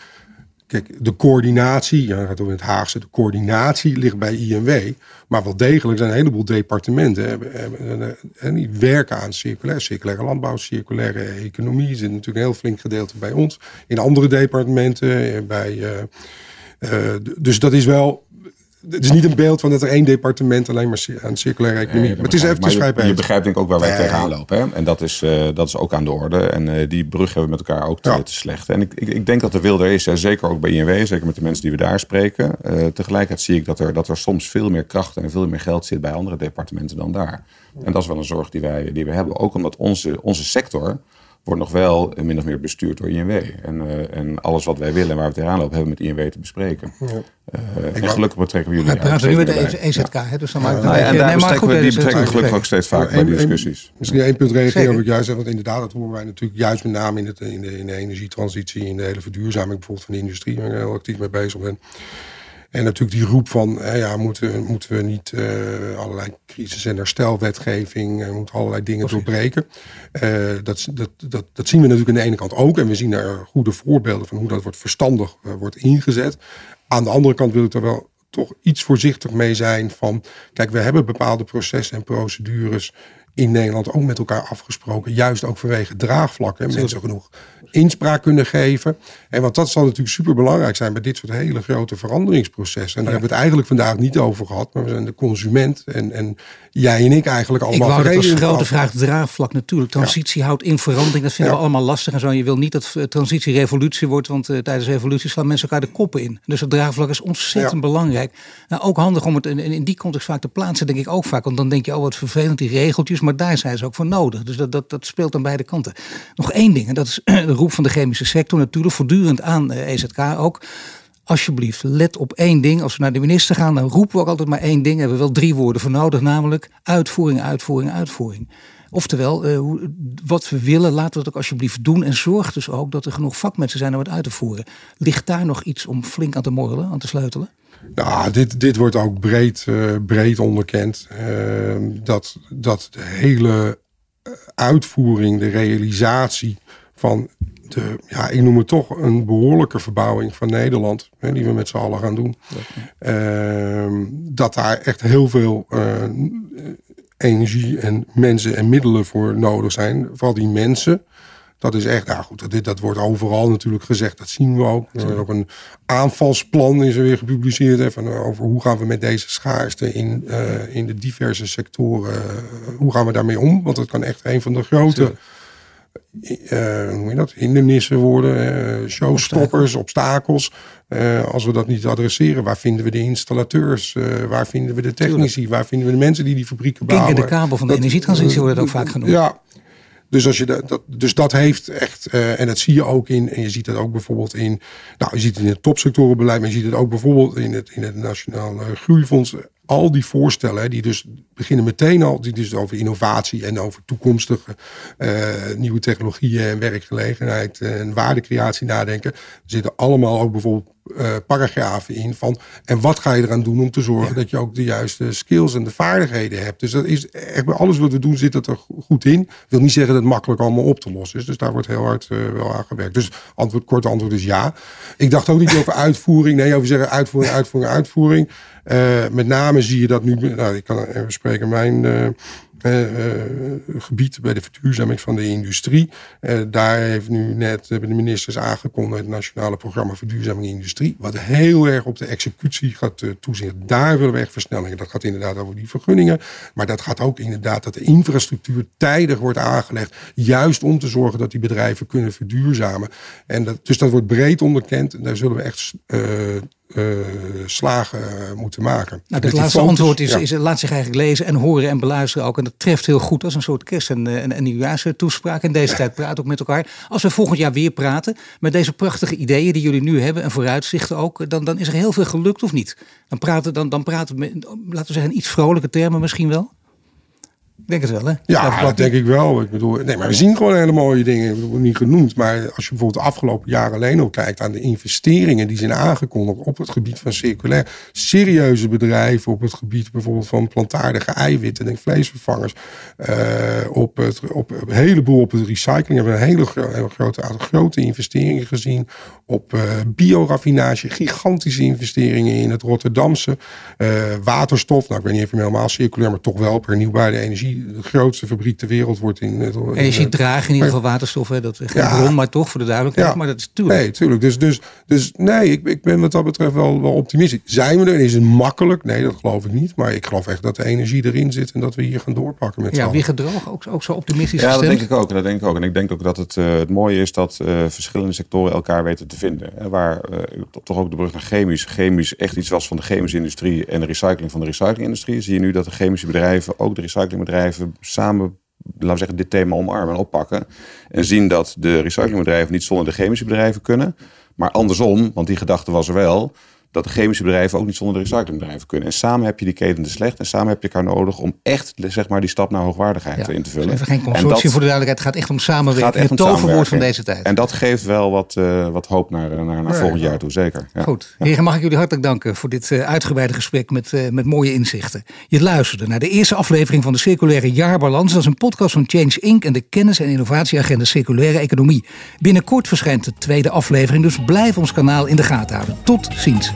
Kijk, de coördinatie, ja, gaat over het Haagse, de coördinatie ligt bij INW. Maar wel degelijk zijn een heleboel departementen en die werken aan circulair, circulaire landbouw, circulaire economie. Zit natuurlijk een heel flink gedeelte bij ons. In andere departementen, bij, uh, uh, dus dat is wel het is niet een beeld van dat er één departement alleen maar aan circulaire economie. Nee, maar het is even je, je begrijpt denk ik ook waar wij nee. tegenaan lopen. Hè? En dat is, uh, dat is ook aan de orde. En uh, die brug hebben we met elkaar ook te, ja. te slecht. En ik, ik, ik, denk dat er wil er is, hè, zeker ook bij INW, zeker met de mensen die we daar spreken. Uh, tegelijkertijd zie ik dat er, dat er soms veel meer kracht en veel meer geld zit bij andere departementen dan daar. En dat is wel een zorg die wij, die we hebben. Ook omdat onze, onze sector wordt nog wel min of meer bestuurd door INW. En, uh, en alles wat wij willen en waar we tegenaan lopen, hebben we met INW te bespreken. Ja. Uh, en gelukkig betrekken we jullie. We praten nu met de EZK, hè, dus dan maakt het ja, En daar nee, goed, we, die betrekken we gelukkig ook steeds vaak bij die discussies. Misschien één punt reageren op ik juist want inderdaad, dat horen wij natuurlijk juist met name in, het, in, de, in de energietransitie, in de hele verduurzaming bijvoorbeeld van de industrie, waar ik heel actief mee bezig ben. En natuurlijk die roep van, hè, ja, moeten, moeten we niet uh, allerlei crisis- en herstelwetgeving, uh, moeten allerlei dingen doorbreken. Uh, dat, dat, dat, dat zien we natuurlijk aan de ene kant ook. En we zien er goede voorbeelden van hoe dat wordt verstandig wordt ingezet. Aan de andere kant wil ik er wel toch iets voorzichtig mee zijn van, kijk, we hebben bepaalde processen en procedures in Nederland ook met elkaar afgesproken. Juist ook vanwege draagvlakken. Mensen genoeg inspraak kunnen geven. En want dat zal natuurlijk super belangrijk zijn bij dit soort hele grote veranderingsprocessen. En daar hebben we het eigenlijk vandaag niet over gehad. Maar we zijn de consument. En, en jij en ik eigenlijk allemaal. Ik wou dat als grote vraag draagvlak natuurlijk. Transitie ja. houdt in verandering. Dat vinden ja. we allemaal lastig en zo. Je wil niet dat transitie revolutie wordt. Want uh, tijdens revolutie slaan mensen elkaar de koppen in. Dus het draagvlak is ontzettend belangrijk. Nou, ook handig om het in, in die context vaak te plaatsen. Denk ik ook vaak. Want dan denk je, oh wat vervelend die regeltjes. Maar daar zijn ze ook voor nodig. Dus dat, dat, dat speelt aan beide kanten. Nog één ding. En dat is de roep van de chemische sector natuurlijk. Voortdurend aan EZK ook. Alsjeblieft, let op één ding. Als we naar de minister gaan, dan roepen we ook altijd maar één ding. Hebben we wel drie woorden voor nodig, namelijk uitvoering, uitvoering, uitvoering. Oftewel, uh, wat we willen, laten we het ook alsjeblieft doen. En zorg dus ook dat er genoeg vakmensen zijn om het uit te voeren. Ligt daar nog iets om flink aan te morrelen, aan te sleutelen? Nou, dit, dit wordt ook breed, uh, breed onderkend. Uh, dat, dat de hele uitvoering, de realisatie van de, ja, ik noem het toch een behoorlijke verbouwing van Nederland, hè, die we met z'n allen gaan doen. Ja. Uh, dat daar echt heel veel energie en mensen en middelen voor nodig zijn. Vooral die mensen. Dat is echt, nou goed, dat, dat wordt overal natuurlijk gezegd. Dat zien we ook. Er is ook een aanvalsplan is er weer gepubliceerd. Hè, van, over hoe gaan we met deze schaarste in, uh, in de diverse sectoren, uh, hoe gaan we daarmee om? Want dat kan echt een van de grote uh, hoe je dat, hindernissen worden, showstoppers, obstakels. Als we dat niet adresseren, waar vinden we de installateurs? waar vinden we de technici? Waar vinden we de mensen die die fabrieken bouwen? Kijk, de kabel van de energietransitie wordt ook vaak genoemd. Ja, dus, als je dat, dus dat heeft echt, uh, en dat zie je ook in, en je ziet dat ook bijvoorbeeld in, nou, je ziet het in het topsectorenbeleid, maar je ziet het ook bijvoorbeeld in het, in het Nationaal Groeifonds. Al die voorstellen, die dus beginnen meteen al, dit is over innovatie en over toekomstige nieuwe technologieën en werkgelegenheid en waardecreatie nadenken. Er zitten allemaal ook bijvoorbeeld uh, paragrafen in van en wat ga je eraan doen om te zorgen dat je ook de juiste skills en de vaardigheden hebt. Dus dat is echt bij alles wat we doen zit dat er goed in. Wil niet zeggen dat het makkelijk allemaal op te lossen is. Dus daar wordt heel hard uh, wel aan gewerkt. Dus antwoord, korte antwoord is ja. Ik dacht ook niet over uitvoering. Nee, over zeggen uitvoering, uitvoering, uitvoering. Uh, met name zie je dat nu. Nou, ik kan even spreken. Mijn uh, gebied bij de verduurzaming van de industrie. Daar heeft nu net de ministers aangekondigd het nationale programma verduurzaming industrie, wat heel erg op de executie gaat toezien. Daar willen we echt versnellingen. Dat gaat inderdaad over die vergunningen, maar dat gaat ook inderdaad dat de infrastructuur tijdig wordt aangelegd, juist om te zorgen dat die bedrijven kunnen verduurzamen. En dat, dus dat wordt breed onderkend en daar zullen we echt slagen uh, moeten maken. Nou, het laatste antwoord is, is, laat zich eigenlijk lezen en horen en beluisteren ook. En dat treft heel goed als een soort kerst- en, en, en nieuwjaarstoespraak. In deze tijd praten ook met elkaar. Als we volgend jaar weer praten met deze prachtige ideeën die jullie nu hebben en vooruitzichten ook, dan, dan is er heel veel gelukt of niet? Dan praten, dan, dan praten we, laten we zeggen, in iets vrolijke termen misschien wel? Ik denk het wel, hè? Ja, dat denk ik wel. Ik bedoel, nee, maar we zien gewoon hele mooie dingen. Ik bedoel, niet genoemd. Maar als je bijvoorbeeld de afgelopen jaren alleen al kijkt aan de investeringen die zijn aangekondigd op het gebied van circulair. Serieuze bedrijven op het gebied bijvoorbeeld van plantaardige eiwitten en vleesvervangers. Uh, op, het, op een heleboel op het recycling. We hebben een hele, hele grote aantal grote investeringen gezien. Op uh, bioraffinage, gigantische investeringen in het Rotterdamse. Uh, waterstof, nou ik weet niet of je helemaal circulair, maar toch wel per nieuwbare energie de grootste fabriek ter wereld wordt in. in Energie dragen in ieder geval waterstof, hè? dat is geen ja, bron, maar toch voor de duidelijkheid. Ja, maar dat is tuurlijk. Nee, tuurlijk. Dus, dus, dus nee, ik, ik ben wat dat betreft wel, wel optimistisch. Zijn we er? Is het makkelijk? Nee, dat geloof ik niet. Maar ik geloof echt dat de energie erin zit en dat we hier gaan doorpakken met Ja, wie gedroog ook, ook zo optimistisch. Ja, dat denk ik ook. Dat denk ik ook. En ik denk ook dat het, uh, het mooie is dat uh, verschillende sectoren elkaar weten te vinden. En waar uh, toch ook de brug naar chemisch. Chemisch echt iets was van de chemische industrie en de recycling van de recyclingindustrie. Zie je nu dat de chemische bedrijven, ook de recyclingbedrijven samen laten we zeggen, dit thema omarmen en oppakken. En zien dat de recyclingbedrijven niet zonder de chemische bedrijven kunnen. Maar andersom, want die gedachte was er wel dat de chemische bedrijven ook niet zonder de recyclingbedrijven kunnen. En samen heb je die keten te slecht en samen heb je elkaar nodig om echt zeg maar, die stap naar hoogwaardigheid in te vullen. Even geen consortium dat, voor de duidelijkheid, het gaat echt om samenwerking. Het toverwoord van deze tijd. En dat geeft wel wat, uh, wat hoop naar, naar, naar volgend jaar toe, zeker. Ja. Goed. Heren, mag ik jullie hartelijk danken voor dit uh, uitgebreide gesprek met, uh, met mooie inzichten. Je luisterde naar de eerste aflevering van de Circulaire Jaarbalans. Dat is een podcast van Change Inc. en de kennis- en innovatieagenda Circulaire Economie. Binnenkort verschijnt de tweede aflevering, dus blijf ons kanaal in de gaten houden. Tot ziens.